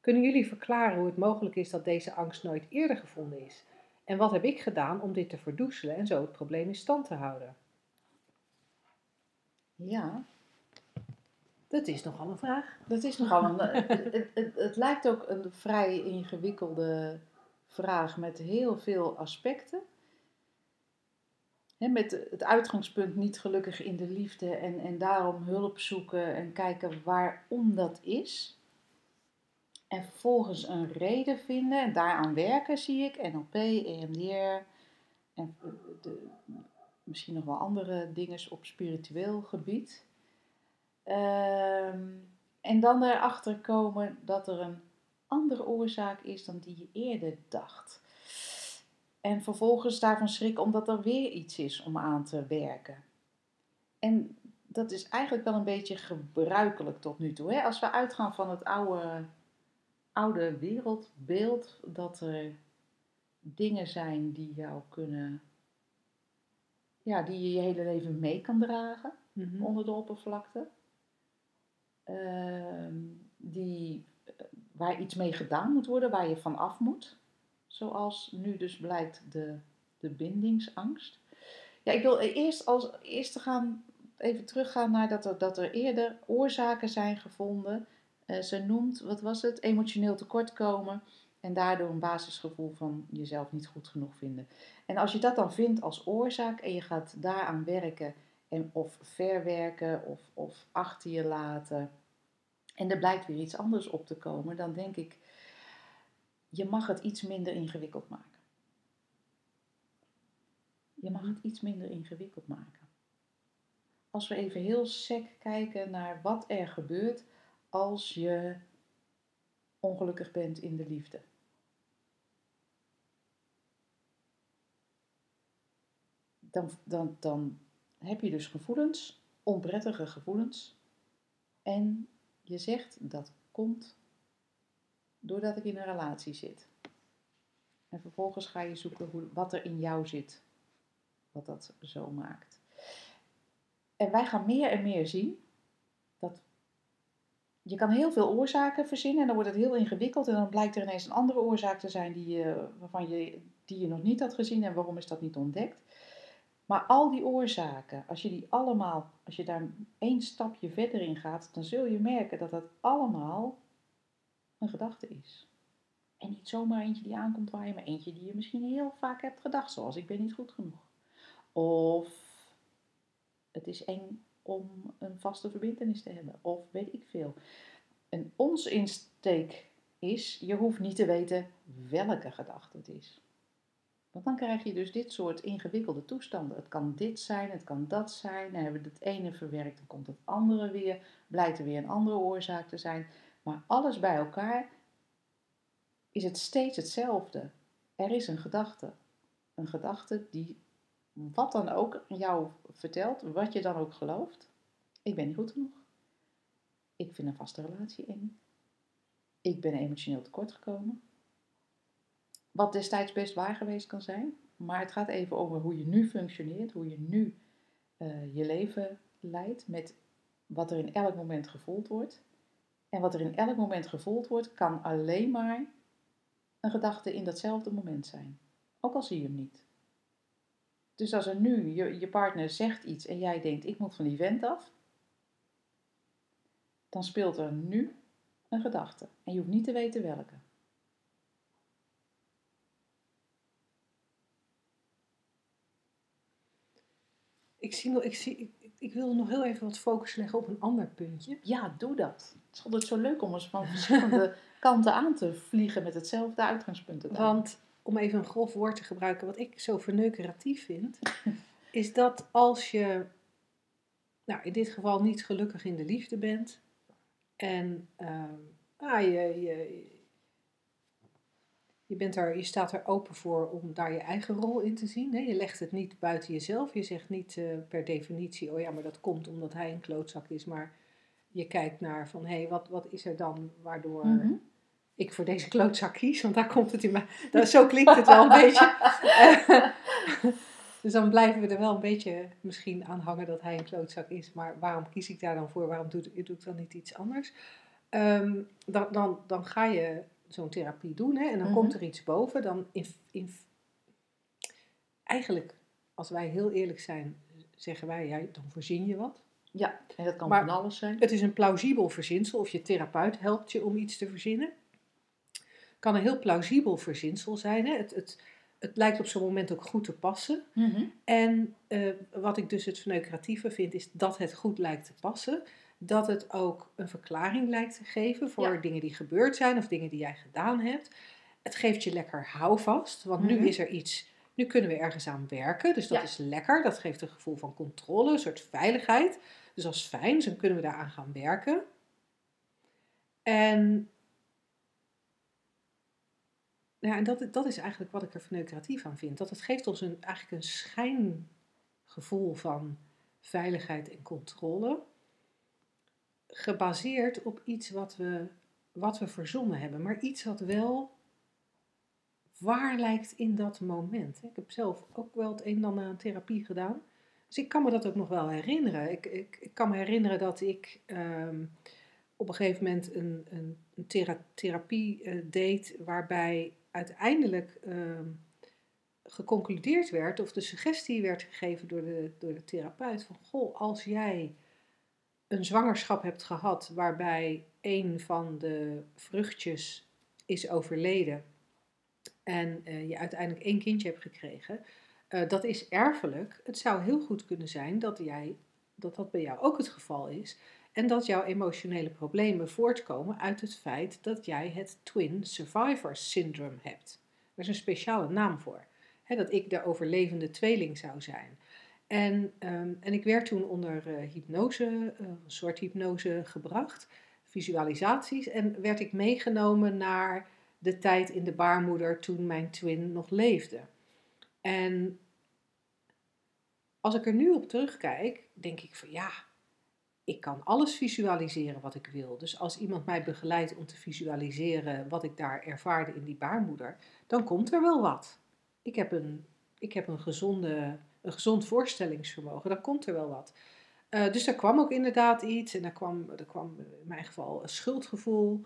Kunnen jullie verklaren hoe het mogelijk is dat deze angst nooit eerder gevonden is? En wat heb ik gedaan om dit te verdoezelen en zo het probleem in stand te houden? Ja, Dat is nogal een vraag. dat is nogal een. het, het, het, het lijkt ook een vrij ingewikkelde vraag met heel veel aspecten. Met het uitgangspunt niet gelukkig in de liefde en, en daarom hulp zoeken en kijken waarom dat is. En vervolgens een reden vinden en daaraan werken zie ik. NLP, EMDR en de, misschien nog wel andere dingen op spiritueel gebied. Ehm, En dan erachter komen dat er een andere oorzaak is dan die je eerder dacht. En vervolgens daarvan schrikken omdat er weer iets is om aan te werken. En dat is eigenlijk wel een beetje gebruikelijk tot nu toe. Hè? Als we uitgaan van het oude, oude wereldbeeld, dat er dingen zijn die jou kunnen, ja, die je je hele leven mee kan dragen Mhm. onder de oppervlakte. Ehm, die, eh, waar iets mee gedaan moet worden, waar je van af moet. Zoals nu dus blijkt de, de bindingsangst. Ja, ik wil eerst, als, eerst gaan, even teruggaan naar dat er, dat er eerder oorzaken zijn gevonden. Eh, ze noemt, wat was het, emotioneel tekortkomen. En daardoor een basisgevoel van jezelf niet goed genoeg vinden. En als je dat dan vindt als oorzaak en je gaat daaraan werken en of verwerken of, of achter je laten. En er blijkt weer iets anders op te komen, dan denk ik, je mag het iets minder ingewikkeld maken. Je mag het iets minder ingewikkeld maken. Als we even heel sec kijken naar wat er gebeurt als je ongelukkig bent in de liefde. Dan, dan, dan heb je dus gevoelens, onprettige gevoelens. En je zegt dat komt doordat ik in een relatie zit. En vervolgens ga je zoeken hoe, wat er in jou zit, wat dat zo maakt. En wij gaan meer en meer zien dat je kan heel veel oorzaken verzinnen en dan wordt het heel ingewikkeld en dan blijkt er ineens een andere oorzaak te zijn die je, waarvan je, die je nog niet had gezien en waarom is dat niet ontdekt. Maar al die oorzaken, als je die allemaal, als je daar één stapje verder in gaat, dan zul je merken dat dat allemaal een gedachte is. En niet zomaar eentje die aankomt waar je, maar eentje die je misschien heel vaak hebt gedacht, zoals ik ben niet goed genoeg. Of het is eng om een vaste verbindenis te hebben, of weet ik veel. En ons insteek is, je hoeft niet te weten welke gedachte het is. Want dan krijg je dus dit soort ingewikkelde toestanden. Het kan dit zijn, het kan dat zijn. Dan hebben we het ene verwerkt, dan komt het andere weer. Blijkt er weer een andere oorzaak te zijn. Maar alles bij elkaar is het steeds hetzelfde. Er is een gedachte. Een gedachte die wat dan ook jou vertelt, wat je dan ook gelooft. Ik ben niet goed genoeg. Ik vind een vaste relatie eng. Ik ben emotioneel tekortgekomen. Wat destijds best waar geweest kan zijn. Maar het gaat even over hoe je nu functioneert, hoe je nu uh, je leven leidt met wat er in elk moment gevoeld wordt. En wat er in elk moment gevoeld wordt, kan alleen maar een gedachte in datzelfde moment zijn. Ook al zie je hem niet. Dus als er nu je, je partner zegt iets en jij denkt, ik moet van die vent af, dan speelt er nu een gedachte. En je hoeft niet te weten welke. Ik, zie nog, ik, zie, ik, ik wil nog heel even wat focus leggen op een ander puntje. Ja, doe dat. Het is altijd zo leuk om eens van verschillende kanten aan te vliegen met hetzelfde uitgangspunt. Want, om even een grof woord te gebruiken, wat ik zo verneukeratief vind, is dat als je, nou in dit geval niet gelukkig in de liefde bent, en uh, ah, je, je, je, bent er, je staat er open voor om daar je eigen rol in te zien. Hè? Je legt het niet buiten jezelf. Je zegt niet uh, per definitie, oh ja, maar dat komt omdat hij een klootzak is. Maar je kijkt naar van, hé, hey, wat, wat is er dan waardoor mm -hmm. ik voor deze klootzak kies? Want daar komt het in mij. Dat, zo klinkt het wel een beetje. dus dan blijven we er wel een beetje misschien aan hangen dat hij een klootzak is. Maar waarom kies ik daar dan voor? Waarom doe, doe ik dan niet iets anders? Um, dan, dan, dan ga je zo'n therapie doen hè, en dan mm -hmm. komt er iets boven. Dan in, in, eigenlijk, als wij heel eerlijk zijn, zeggen wij, ja, dan voorzien je wat. Ja, en dat kan maar van alles zijn. Het is een plausibel verzinsel, of je therapeut helpt je om iets te verzinnen. kan een heel plausibel verzinsel zijn. Hè? Het, het, het lijkt op zo'n moment ook goed te passen. Mm -hmm. En uh, wat ik dus het verneukeratieve vind, is dat het goed lijkt te passen. Dat het ook een verklaring lijkt te geven voor Ja. dingen die gebeurd zijn of dingen die jij gedaan hebt. Het geeft je lekker houvast, want Mhm. nu is er iets, nu kunnen we ergens aan werken. Dus dat Ja. is lekker, dat geeft een gevoel van controle, een soort veiligheid. Dus dat is fijn, dus dan kunnen we daaraan gaan werken. En, ja, en dat, dat is eigenlijk wat ik er verneukeratief aan vind. Dat het geeft ons een, eigenlijk een schijngevoel van veiligheid en controle. Gebaseerd op iets wat we, wat we verzonnen hebben. Maar iets wat wel waar lijkt in dat moment. Ik heb zelf ook wel het een en ander aan therapie gedaan. Dus ik kan me dat ook nog wel herinneren. Ik, ik, ik kan me herinneren dat ik ehm, op een gegeven moment een, een, een therapie uh, deed waarbij uiteindelijk ehm, geconcludeerd werd of de suggestie werd gegeven door de, door de therapeut van goh, als jij een zwangerschap hebt gehad waarbij een van de vruchtjes is overleden en uh, je uiteindelijk één kindje hebt gekregen, uh, dat is erfelijk. Het zou heel goed kunnen zijn dat, jij, dat dat bij jou ook het geval is. En dat jouw emotionele problemen voortkomen uit het feit dat jij het Twin Survivor Syndrome hebt. Er is een speciale naam voor. dat ik de overlevende tweeling zou zijn. En, um, en ik werd toen onder uh, hypnose, uh, een soort hypnose gebracht, visualisaties. En werd ik meegenomen naar de tijd in de baarmoeder toen mijn twin nog leefde. En als ik er nu op terugkijk, denk ik van ja, ik kan alles visualiseren wat ik wil. Dus als iemand mij begeleidt om te visualiseren wat ik daar ervaarde in die baarmoeder, dan komt er wel wat. Ik heb een, ik heb een, gezonde, een gezond voorstellingsvermogen, dan komt er wel wat. Uh, dus daar kwam ook inderdaad iets en daar kwam, er kwam in mijn geval een schuldgevoel.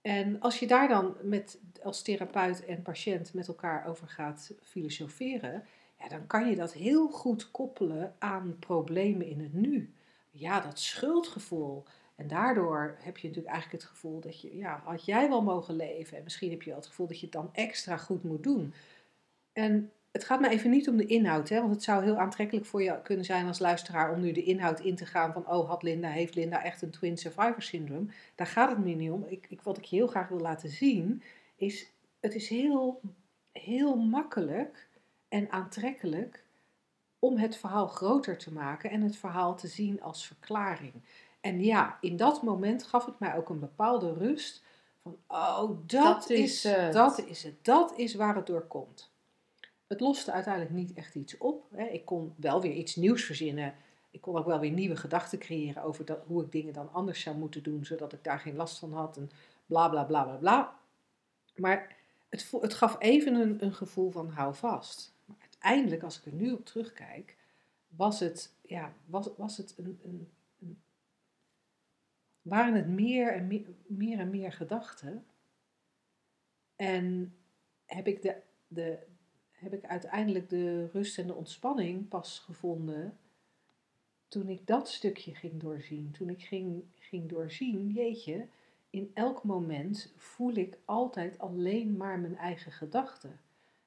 En als je daar dan met, als therapeut en patiënt met elkaar over gaat filosoferen, ja, dan kan je dat heel goed koppelen aan problemen in het nu. Ja, dat schuldgevoel. En daardoor heb je natuurlijk eigenlijk het gevoel dat je, ja, had jij wel mogen leven? En misschien heb je wel het gevoel dat je het dan extra goed moet doen. En het gaat me even niet om de inhoud, hè, want het zou heel aantrekkelijk voor je kunnen zijn als luisteraar om nu de inhoud in te gaan van, oh, had Linda, heeft Linda echt een twin survivor syndrome? Daar gaat het me niet om. Ik, ik, wat ik je heel graag wil laten zien, is, het is heel, heel makkelijk en aantrekkelijk om het verhaal groter te maken en het verhaal te zien als verklaring. En ja, in dat moment gaf het mij ook een bepaalde rust van, oh, dat, dat is, is dat is het, dat is waar het door komt. Het loste uiteindelijk niet echt iets op. Hè. Ik kon wel weer iets nieuws verzinnen. Ik kon ook wel weer nieuwe gedachten creëren over dat, hoe ik dingen dan anders zou moeten doen, zodat ik daar geen last van had en bla bla bla bla bla. Maar het, het gaf even een, een gevoel van hou vast. Maar uiteindelijk, als ik er nu op terugkijk, was het, ja, was, was het een, een, een waren het meer en meer, meer en meer gedachten. En heb ik de, de, heb ik uiteindelijk de rust en de ontspanning pas gevonden toen ik dat stukje ging doorzien. Toen ik ging, ging doorzien, jeetje, in elk moment voel ik altijd alleen maar mijn eigen gedachten.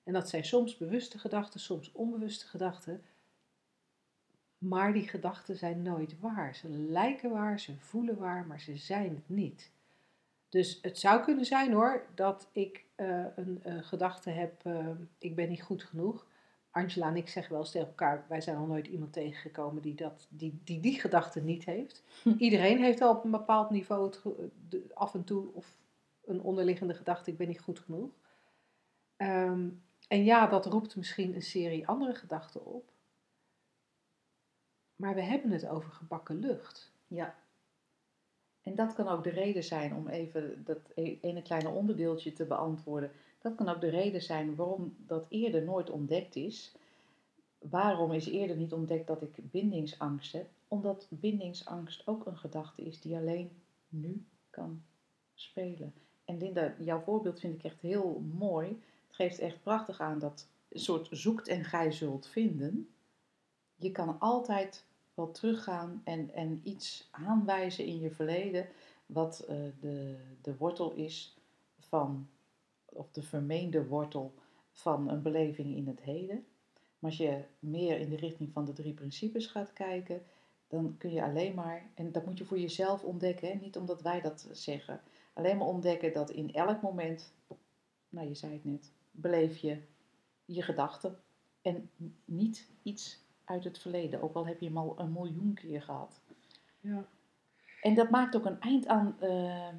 En dat zijn soms bewuste gedachten, soms onbewuste gedachten. Maar die gedachten zijn nooit waar. Ze lijken waar, ze voelen waar, maar ze zijn het niet. Dus het zou kunnen zijn hoor, dat ik uh, een uh, gedachte heb, uh, ik ben niet goed genoeg. Angela en ik zeggen wel eens tegen elkaar, wij zijn nog nooit iemand tegengekomen die dat, die, die, die gedachte niet heeft. Hm. Iedereen heeft al op een bepaald niveau het, af en toe of een onderliggende gedachte, ik ben niet goed genoeg. Um, en ja, dat roept misschien een serie andere gedachten op. Maar we hebben het over gebakken lucht. Ja. En dat kan ook de reden zijn om even dat e-, ene kleine onderdeeltje te beantwoorden. Dat kan ook de reden zijn waarom dat eerder nooit ontdekt is. Waarom is eerder niet ontdekt dat ik bindingsangst heb? Omdat bindingsangst ook een gedachte is die alleen nu kan spelen. En Linda, jouw voorbeeld vind ik echt heel mooi. Geeft echt prachtig aan dat soort zoekt en gij zult vinden. Je kan altijd wel teruggaan en, en iets aanwijzen in je verleden wat uh, de, de wortel is van, of de vermeende wortel van een beleving in het heden. Maar als je meer in de richting van de drie principes gaat kijken, dan kun je alleen maar, en dat moet je voor jezelf ontdekken, hè? niet omdat wij dat zeggen, alleen maar ontdekken dat in elk moment, nou je zei het net, beleef je je gedachten en niet iets uit het verleden, ook al heb je hem al een miljoen keer gehad. Ja. En dat maakt ook een eind aan, ehm,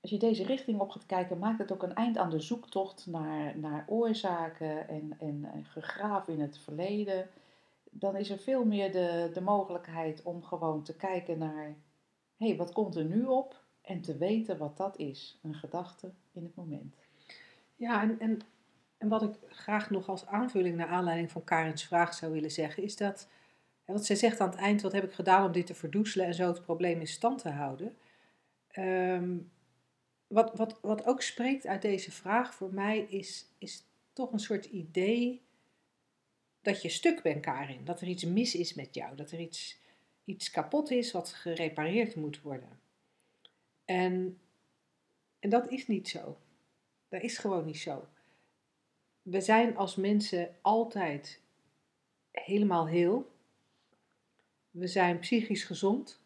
als je deze richting op gaat kijken, maakt het ook een eind aan de zoektocht naar, naar oorzaken en, en, en gegraven in het verleden. Dan is er veel meer de, de mogelijkheid om gewoon te kijken naar, hé, hey, wat komt er nu op? En te weten wat dat is, een gedachte in het moment. Ja, en, en, en wat ik graag nog als aanvulling naar aanleiding van Karens vraag zou willen zeggen, is dat, wat zij zegt aan het eind, wat heb ik gedaan om dit te verdoezelen en zo het probleem in stand te houden. Ehm, wat, wat, wat ook spreekt uit deze vraag voor mij is, is toch een soort idee dat je stuk bent, Karin. Dat er iets mis is met jou, dat er iets, iets kapot is wat gerepareerd moet worden. En, en dat is niet zo. Dat is gewoon niet zo. We zijn als mensen altijd helemaal heel. We zijn psychisch gezond,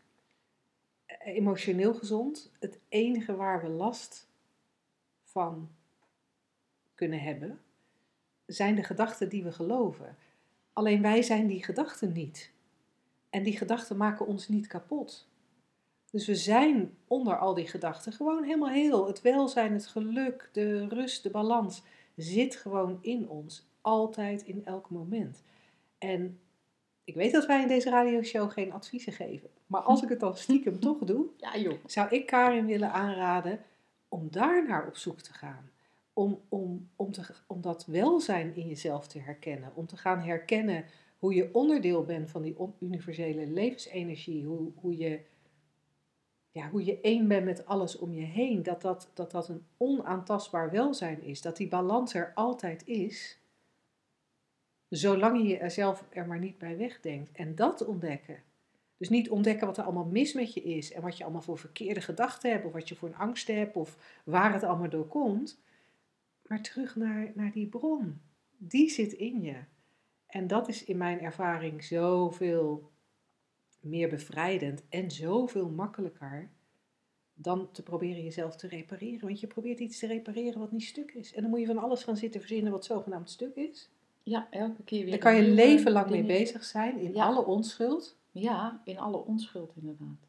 emotioneel gezond. Het enige waar we last van kunnen hebben, zijn de gedachten die we geloven. Alleen wij zijn die gedachten niet. En die gedachten maken ons niet kapot. Dus we zijn onder al die gedachten gewoon helemaal heel. Het welzijn, het geluk, de rust, de balans zit gewoon in ons. Altijd, in elk moment. En ik weet dat wij in deze radioshow geen adviezen geven. Maar als ik het dan stiekem toch doe, Ja joh. zou ik Karin willen aanraden om daar naar op zoek te gaan. Om, om, om, te, om dat welzijn in jezelf te herkennen. Om te gaan herkennen hoe je onderdeel bent van die universele levensenergie. Hoe, hoe, je, ja, hoe je één bent met alles om je heen. Dat dat, dat dat een onaantastbaar welzijn is. Dat die balans er altijd is. Zolang je er zelf er maar niet bij wegdenkt. En dat ontdekken. Dus niet ontdekken wat er allemaal mis met je is en wat je allemaal voor verkeerde gedachten hebt, of wat je voor een angst hebt, of waar het allemaal door komt. Maar terug naar, naar die bron. Die zit in je. En dat is in mijn ervaring zoveel meer bevrijdend en zoveel makkelijker dan te proberen jezelf te repareren. Want je probeert iets te repareren wat niet stuk is. En dan moet je van alles gaan zitten verzinnen wat zogenaamd stuk is. Ja, elke keer weer. Daar kan je leven lang mee bezig zijn, in Ja. alle onschuld. Ja, in alle onschuld inderdaad.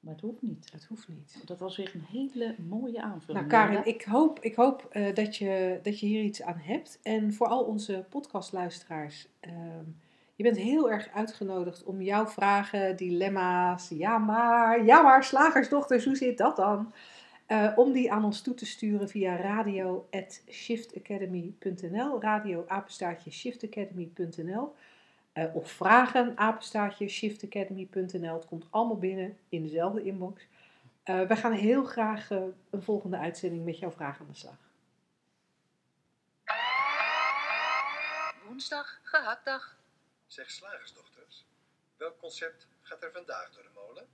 Maar het hoeft niet. Het hoeft niet. Dat was weer een hele mooie aanvulling. Nou Karin, ik hoop, ik hoop eh, dat, je, dat je hier iets aan hebt. En voor al onze podcastluisteraars, ehm, je bent heel erg uitgenodigd om jouw vragen, dilemma's, ja maar, ja maar, slagersdochters, hoe zit dat dan? Eh, om die aan ons toe te sturen via radio.shiftacademy.nl, radio apenstaartje shiftacademy.nl eh, of vragen apenstaartje shiftacademy.nl. Het komt allemaal binnen in dezelfde inbox. Eh, wij gaan heel graag een volgende uitzending met jouw vraag aan de slag. Woensdag, gehaktdag. Zeg slagersdochters, welk concept gaat er vandaag door de molen?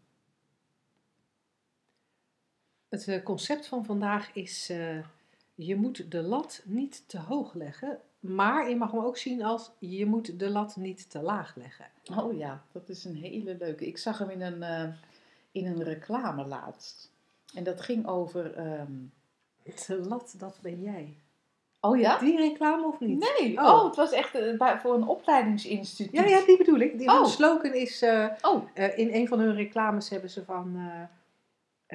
Het eh, concept van vandaag is: eh, je moet de lat niet te hoog leggen, maar je mag hem ook zien als je moet de lat niet te laag leggen. Oh ja, dat is een hele leuke. Ik zag hem in een, eh, in een reclame laatst. En dat ging over. ehm, De lat, dat ben jij. Oh ja? Die reclame of niet? Nee, Oh. oh, het was echt eh, voor een opleidingsinstituut. Ja, ja, die bedoel ik. Die Oh. slogan is: eh, Oh, eh, in een van hun reclames hebben ze van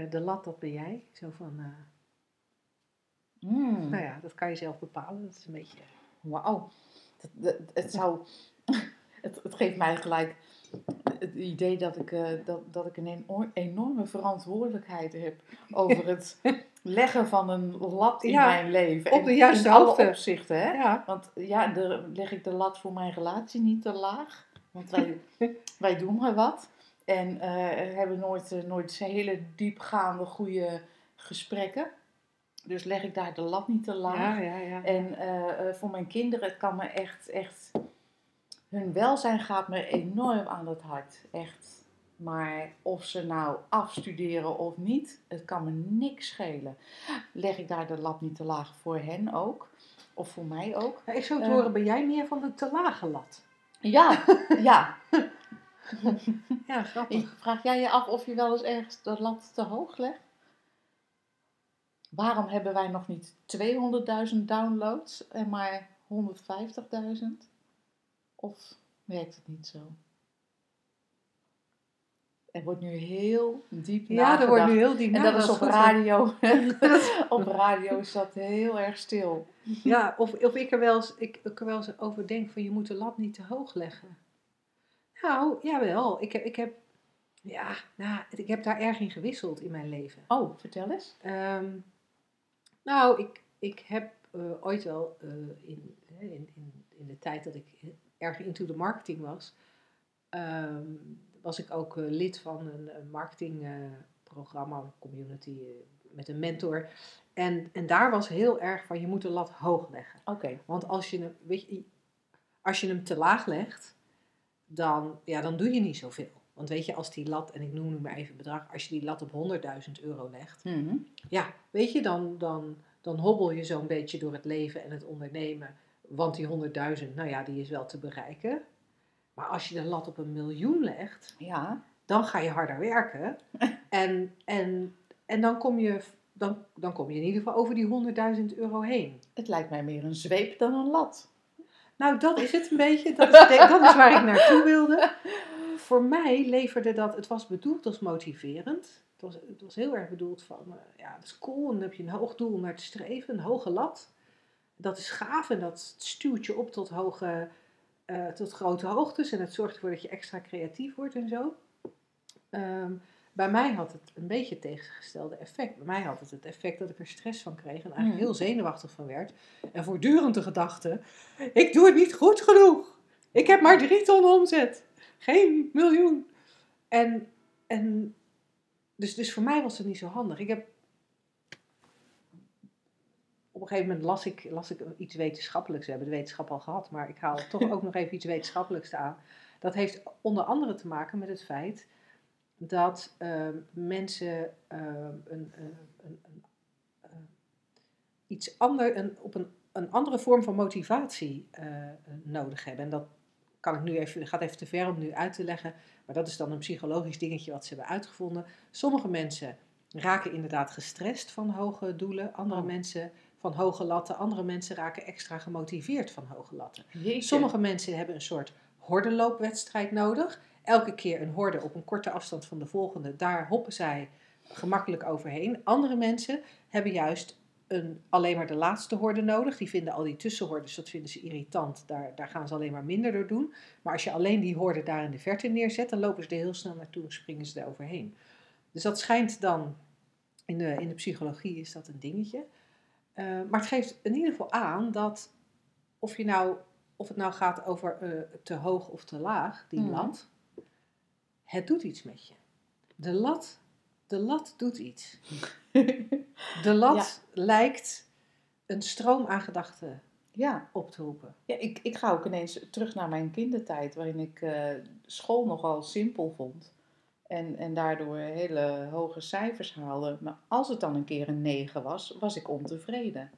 de lat, dat ben jij. Zo van, eh, mm. nou ja, dat kan je zelf bepalen. Dat is een beetje. wauw. Het, zou... Het, het geeft mij gelijk het idee dat ik, dat, dat ik een eno- enorme verantwoordelijkheid heb over het leggen van een lat in Ja, mijn leven. op de juiste in alle hoogte. opzichten, hè? Ja, Want ja, de, leg ik de lat voor mijn relatie niet te laag. Want wij, wij doen maar wat. En eh, hebben nooit, eh, nooit hele diepgaande, goede gesprekken. Dus leg ik daar de lat niet te laag. ja, ja. ja. En eh, voor mijn kinderen, het kan me echt, echt... Hun welzijn gaat me enorm aan het hart. Echt. Maar of ze nou afstuderen of niet, het kan me niks schelen. Leg ik daar de lat niet te laag voor hen ook? Of voor mij ook? Ik zou te Eh. horen, ben jij meer van de te lage lat? Ja, ja. Ja, grappig. Vraag jij je af of je wel eens ergens de lat te hoog legt? Waarom hebben wij nog niet 200.000 downloads en maar 150.000? Of werkt het niet zo? Er wordt nu heel diep Ja, er nagedacht. wordt nu heel diep En dat is op radio. op radio is dat heel erg stil. Ja, of, of ik, er wel eens, ik, ik er wel eens over denk van je moet de lat niet te hoog leggen. Nou, jawel. Ik heb, ik heb, ja, nou, ik heb daar erg in gewisseld in mijn leven. Oh, vertel eens. Ehm, nou, ik, ik heb eh, ooit wel eh, in, in, in, in de tijd dat ik erg into de marketing was, ehm, was ik ook eh, lid van een, een marketingprogramma, community eh, met een mentor. En, en daar was heel erg van, je moet de lat hoog leggen. Oké. Want als je hem, weet je, als je hem te laag legt, dan, ja, dan doe je niet zoveel. Want weet je, als die lat, en ik noem nu maar even bedrag, als je die lat op 100.000 euro legt, Mhm. ja, weet je, dan, dan, dan hobbel je zo'n beetje door het leven en het ondernemen. Want die 100.000, nou ja, die is wel te bereiken. Maar als je de lat op een miljoen legt, Ja. dan ga je harder werken. En, en, en dan, kom je, dan, dan kom je in ieder geval over die 100.000 euro heen. Het lijkt mij meer een zweep dan een lat. Nou, dat is het een beetje. Dat is, dat is waar ik naartoe wilde. Voor mij leverde dat, het was bedoeld als motiverend. Het was, het was heel erg bedoeld van, eh, ja, dat is cool. En dan heb je een hoog doel om naar te streven, een hoge lat. Dat is gaaf en dat stuurt je op tot, hoge, eh, tot grote hoogtes. En het zorgt ervoor dat je extra creatief wordt en zo. Ehm, bij mij had het een beetje het tegengestelde effect. Bij mij had het het effect dat ik er stress van kreeg en eigenlijk Hmm. heel zenuwachtig van werd. En voortdurend de gedachte, ik doe het niet goed genoeg. Ik heb maar drie ton omzet. Geen miljoen. En, en dus, dus voor mij was het niet zo handig. Ik heb op een gegeven moment las ik, las ik iets wetenschappelijks. We hebben de wetenschap al gehad, maar ik haal toch ook nog even iets wetenschappelijks aan. Dat heeft onder andere te maken met het feit dat ehm, mensen ehm, een, een, een, eh, iets ander, een, op een, een andere vorm van motivatie eh, nodig hebben. En dat kan ik nu even, gaat even te ver om nu uit te leggen, maar dat is dan een psychologisch dingetje wat ze hebben uitgevonden. Sommige mensen raken inderdaad gestrest van hoge doelen, andere Oh. mensen van hoge latten, andere mensen raken extra gemotiveerd van hoge latten. Jeetje. Sommige mensen hebben een soort hordenloopwedstrijd nodig. Elke keer een horde op een korte afstand van de volgende. Daar hoppen zij gemakkelijk overheen. Andere mensen hebben juist een, alleen maar de laatste horde nodig. Die vinden al die tussenhordes, dat vinden ze irritant. Daar, daar gaan ze alleen maar minder door doen. Maar als je alleen die horde daar in de verte neerzet, dan lopen ze er heel snel naartoe en springen ze er overheen. Dus dat schijnt dan, in de, in de psychologie is dat een dingetje. Eh, maar het geeft in ieder geval aan dat of, je nou, of het nou gaat over eh, te hoog of te laag, die Mhm. lat, het doet iets met je. De lat, de lat doet iets. De lat lijkt een stroom aan gedachten ja. op te roepen. Ja, ik, ik ga ook ineens terug naar mijn kindertijd, waarin ik eh, school nogal simpel vond. En, en daardoor hele hoge cijfers haalde. Maar als het dan een keer een 9 was, was ik ontevreden.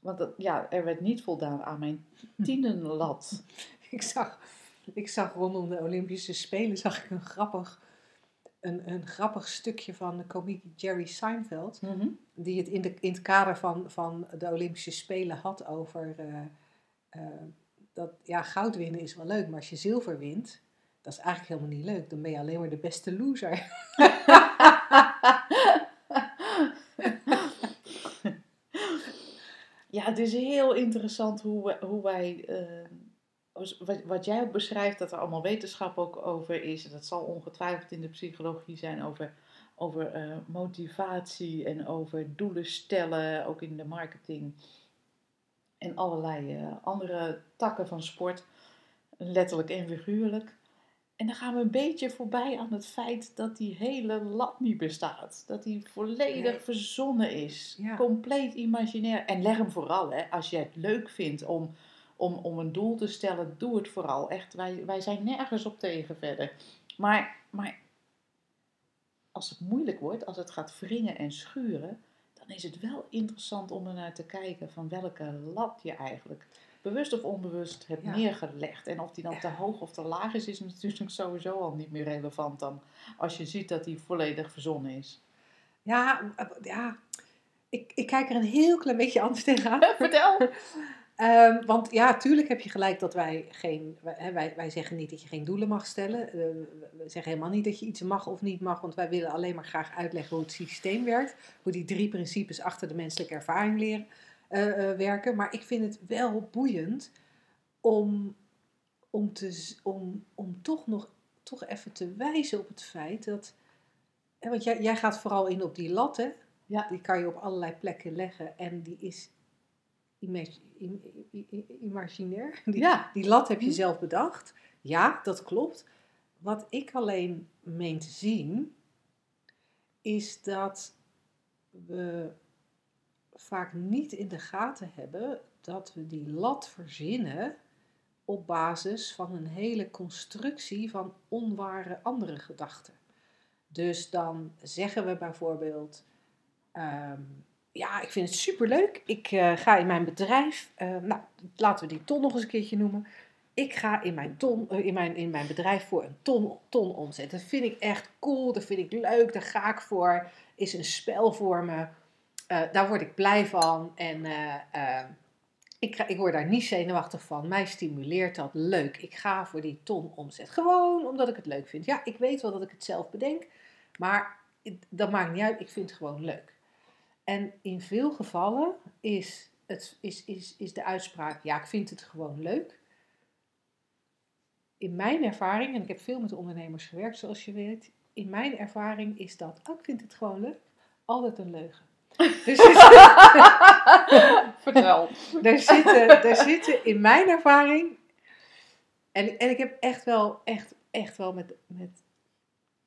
Want dat, ja, er werd niet voldaan aan mijn tienenlat. Ik zag, ik zag rondom de Olympische Spelen zag ik een grappig, een, een grappig stukje van de komiek Jerry Seinfeld. Mhm. die het in, de, in het kader van, van de Olympische Spelen had over eh, eh, dat ja, goud winnen is wel leuk, maar als je zilver wint, dat is eigenlijk helemaal niet leuk. Dan ben je alleen maar de beste loser. Ja, het is heel interessant hoe, we- hoe wij, eh, wat, wat jij ook beschrijft, dat er allemaal wetenschap ook over is. En dat zal ongetwijfeld in de psychologie zijn over, over eh, motivatie en over doelen stellen, ook in de marketing. En allerlei eh, andere takken van sport, letterlijk en figuurlijk. En dan gaan we een beetje voorbij aan het feit dat die hele lat niet bestaat. Dat die volledig Nee. verzonnen is. Ja. Compleet imaginair. En leg hem vooral, hè, als je het leuk vindt om, om, om een doel te stellen, doe het vooral. Echt, wij, wij zijn nergens op tegen verder. Maar, maar als het moeilijk wordt, als het gaat wringen en schuren, dan is het wel interessant om er naar te kijken van welke lat je eigenlijk bewust of onbewust hebt Ja. neergelegd. En of die dan te hoog of te laag is, is natuurlijk sowieso al niet meer relevant dan als je ziet dat die volledig verzonnen is. Ja, eh, ja ik, ik kijk er een heel klein beetje anders tegenaan. Vertel! Ehm, want ja, tuurlijk heb je gelijk dat wij geen. Wij, wij zeggen niet dat je geen doelen mag stellen. Eh, we zeggen helemaal niet dat je iets mag of niet mag. Want wij willen alleen maar graag uitleggen hoe het systeem werkt. Hoe die drie principes achter de menselijke ervaring leren, eh, eh, werken. Maar ik vind het wel boeiend om, om, te, om, om toch nog toch even te wijzen op het feit dat. hè, Want jij, jij gaat vooral in op die lat, hè? Ja. Die kan je op allerlei plekken leggen en die is imaginair. Die, Ja. die lat heb je Hm. zelf bedacht. Ja, dat klopt. Wat ik alleen meen te zien, is dat we vaak niet in de gaten hebben dat we die lat verzinnen op basis van een hele constructie van onware andere gedachten. Dus dan zeggen we bijvoorbeeld, ehm, ja, ik vind het superleuk. Ik eh, ga in mijn bedrijf, eh, nou, laten we die ton nog eens een keertje noemen. Ik ga in mijn, ton, eh, in mijn, in mijn bedrijf voor een ton, ton omzet. Dat vind ik echt cool, dat vind ik leuk, daar ga ik voor. Is een spel voor me. Eh, daar word ik blij van. En eh, eh, ik, ik word daar niet zenuwachtig van. Mij stimuleert dat leuk. Ik ga voor die ton omzet. Gewoon omdat ik het leuk vind. Ja, ik weet wel dat ik het zelf bedenk. Maar dat maakt niet uit. Ik vind het gewoon leuk. En in veel gevallen is, het, is, is, is de uitspraak: ja, ik vind het gewoon leuk. In mijn ervaring, en ik heb veel met ondernemers gewerkt, zoals je weet. In mijn ervaring is dat, oh, ik vind het gewoon leuk, altijd een leugen. Vertel. er zitten, er zitten in mijn ervaring. En, en ik heb echt wel, echt, echt wel met, met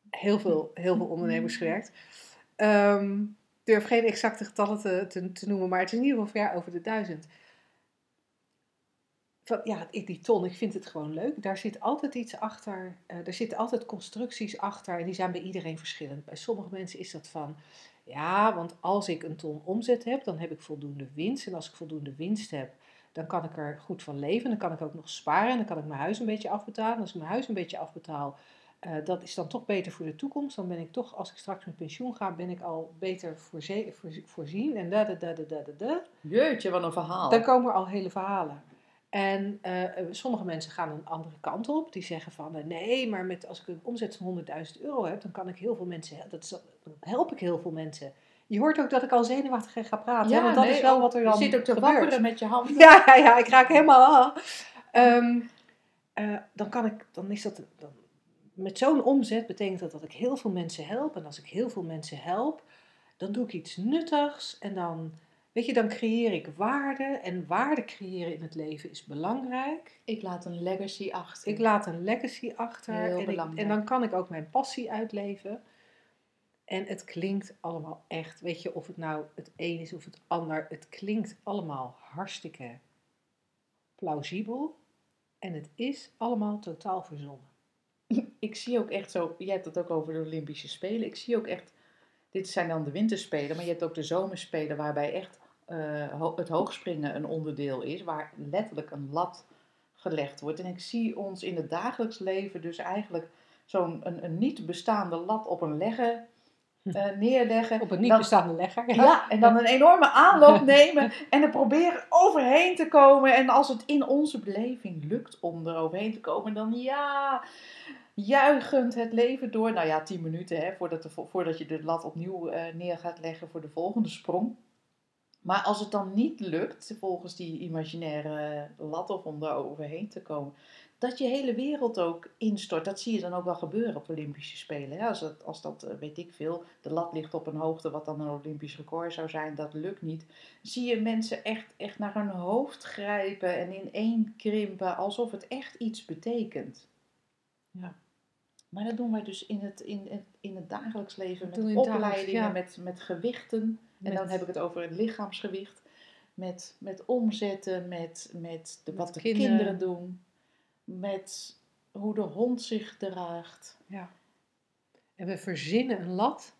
heel, veel, heel veel ondernemers gewerkt. Ik durf geen exacte getallen te, te, te noemen, maar het is in ieder geval ver over de duizend. Van, ja, die ton, ik vind het gewoon leuk. Daar zit altijd iets achter. eh er zitten altijd constructies achter. En die zijn bij iedereen verschillend. Bij sommige mensen is dat van... Ja, want als ik een ton omzet heb, dan heb ik voldoende winst. En als ik voldoende winst heb, dan kan ik er goed van leven. Dan kan ik ook nog sparen. En dan kan ik mijn huis een beetje afbetalen. En als ik mijn huis een beetje afbetaal, eh, dat is dan toch beter voor de toekomst. Dan ben ik toch, als ik straks met pensioen ga, ben ik al beter voorzien. En da da da da da da da. Jeetje, wat een verhaal. Dan komen er al hele verhalen. En eh, sommige mensen gaan een andere kant op. Die zeggen van, eh, nee, maar met, als ik een omzet van 100.000 euro heb, dan kan ik heel veel mensen, dat is, dan help ik heel veel mensen. Je hoort ook dat ik al zenuwachtig ga praten, hè, want dat nee, is wel oh, wat er dan Je zit ook te wapperen met je handen. Ja, ja, ja, ik raak helemaal eh, dan kan ik, dan is dat, dan, met zo'n omzet betekent dat dat ik heel veel mensen help. En als ik heel veel mensen help, dan doe ik iets nuttigs. En dan, weet je, dan creëer ik waarde. En waarde creëren in het leven is belangrijk. Ik laat een legacy achter. Ik laat een legacy achter. Heel en, ik- belangrijk. en dan kan ik ook mijn passie uitleven. En het klinkt allemaal echt, weet je, of het nou het een is of het ander. Het klinkt allemaal hartstikke plausibel. En het is allemaal totaal verzonnen. Ik zie ook echt zo, je hebt het ook over de Olympische Spelen. Ik zie ook echt, dit zijn dan de winterspelen, maar je hebt ook de zomerspelen waarbij echt ho- het hoogspringen een onderdeel is, waar letterlijk een lat gelegd wordt. En ik zie ons in het dagelijks leven dus eigenlijk zo'n een, een niet bestaande lat op een leggen, eh, neerleggen. Op een niet bestaande legger. Ja, en dan een enorme aanloop nemen en er proberen overheen te komen. En als het in onze beleving lukt om er overheen te komen, dan ja, juichend het leven door. Nou ja, tien minuten hè, voordat, de, vo- voordat je de lat opnieuw eh, neer gaat leggen voor de volgende sprong. Maar als het dan niet lukt, volgens die imaginaire lat of om er overheen te komen, dat je hele wereld ook instort. Dat zie je dan ook wel gebeuren op Olympische Spelen. Hè? Als, dat, als dat, eh, weet ik veel, de lat ligt op een hoogte wat dan een Olympisch record zou zijn, dat lukt niet. Zie je mensen echt, echt naar hun hoofd grijpen en ineen krimpen, alsof het echt iets betekent. Ja. Maar dat doen wij dus in het, in het, in het dagelijks leven, Dat met dagelijks, opleidingen, ja. met, met gewichten. En dan heb ik het over het lichaamsgewicht. Met, met omzetten, met, met de, Met wat de kinderen. kinderen. doen. Met hoe de hond zich draagt. Ja. En we verzinnen een lat.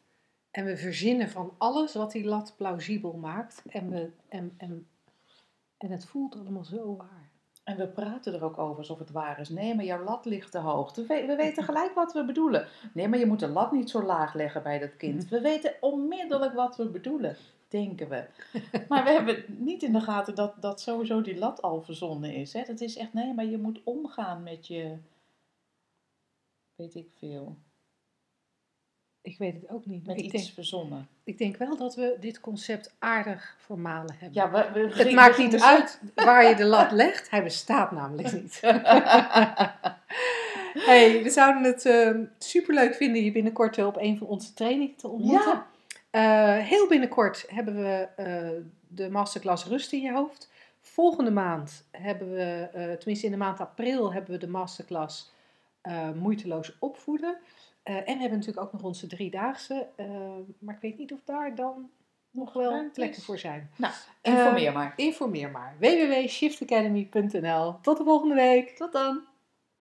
En we verzinnen van alles wat die lat plausibel maakt. En, we, en, en, en het voelt allemaal zo waar. En we praten er ook over alsof het waar is. Nee, maar jouw lat ligt te hoog. We, we weten gelijk wat we bedoelen. Nee, maar je moet de lat niet zo laag leggen bij dat kind. We weten onmiddellijk wat we bedoelen, denken we. Maar we hebben niet in de gaten dat, dat sowieso die lat al verzonnen is. Hè? Dat is echt, nee, maar je moet omgaan met je, weet ik veel, Ik weet het ook niet. Met ik, iets denk, verzonnen. Ik denk wel dat we dit concept aardig vermalen hebben. Ja, we, we het maakt we niet gingen uit waar je de lat legt. Hij bestaat namelijk niet. hey, we zouden het super superleuk vinden je binnenkort op een van onze trainingen te ontmoeten. Ja. Eh, heel binnenkort hebben we eh, de masterclass Rust in je hoofd. Volgende maand hebben we, eh, tenminste in de maand april, hebben we de masterclass Moeiteloos opvoeden. Eh, en we hebben natuurlijk ook nog onze driedaagse. eh, maar ik weet niet of daar dan nog wel plekken voor zijn. Nou, informeer maar. Informeer maar. www.shiftacademy.nl Tot de volgende week. Tot dan.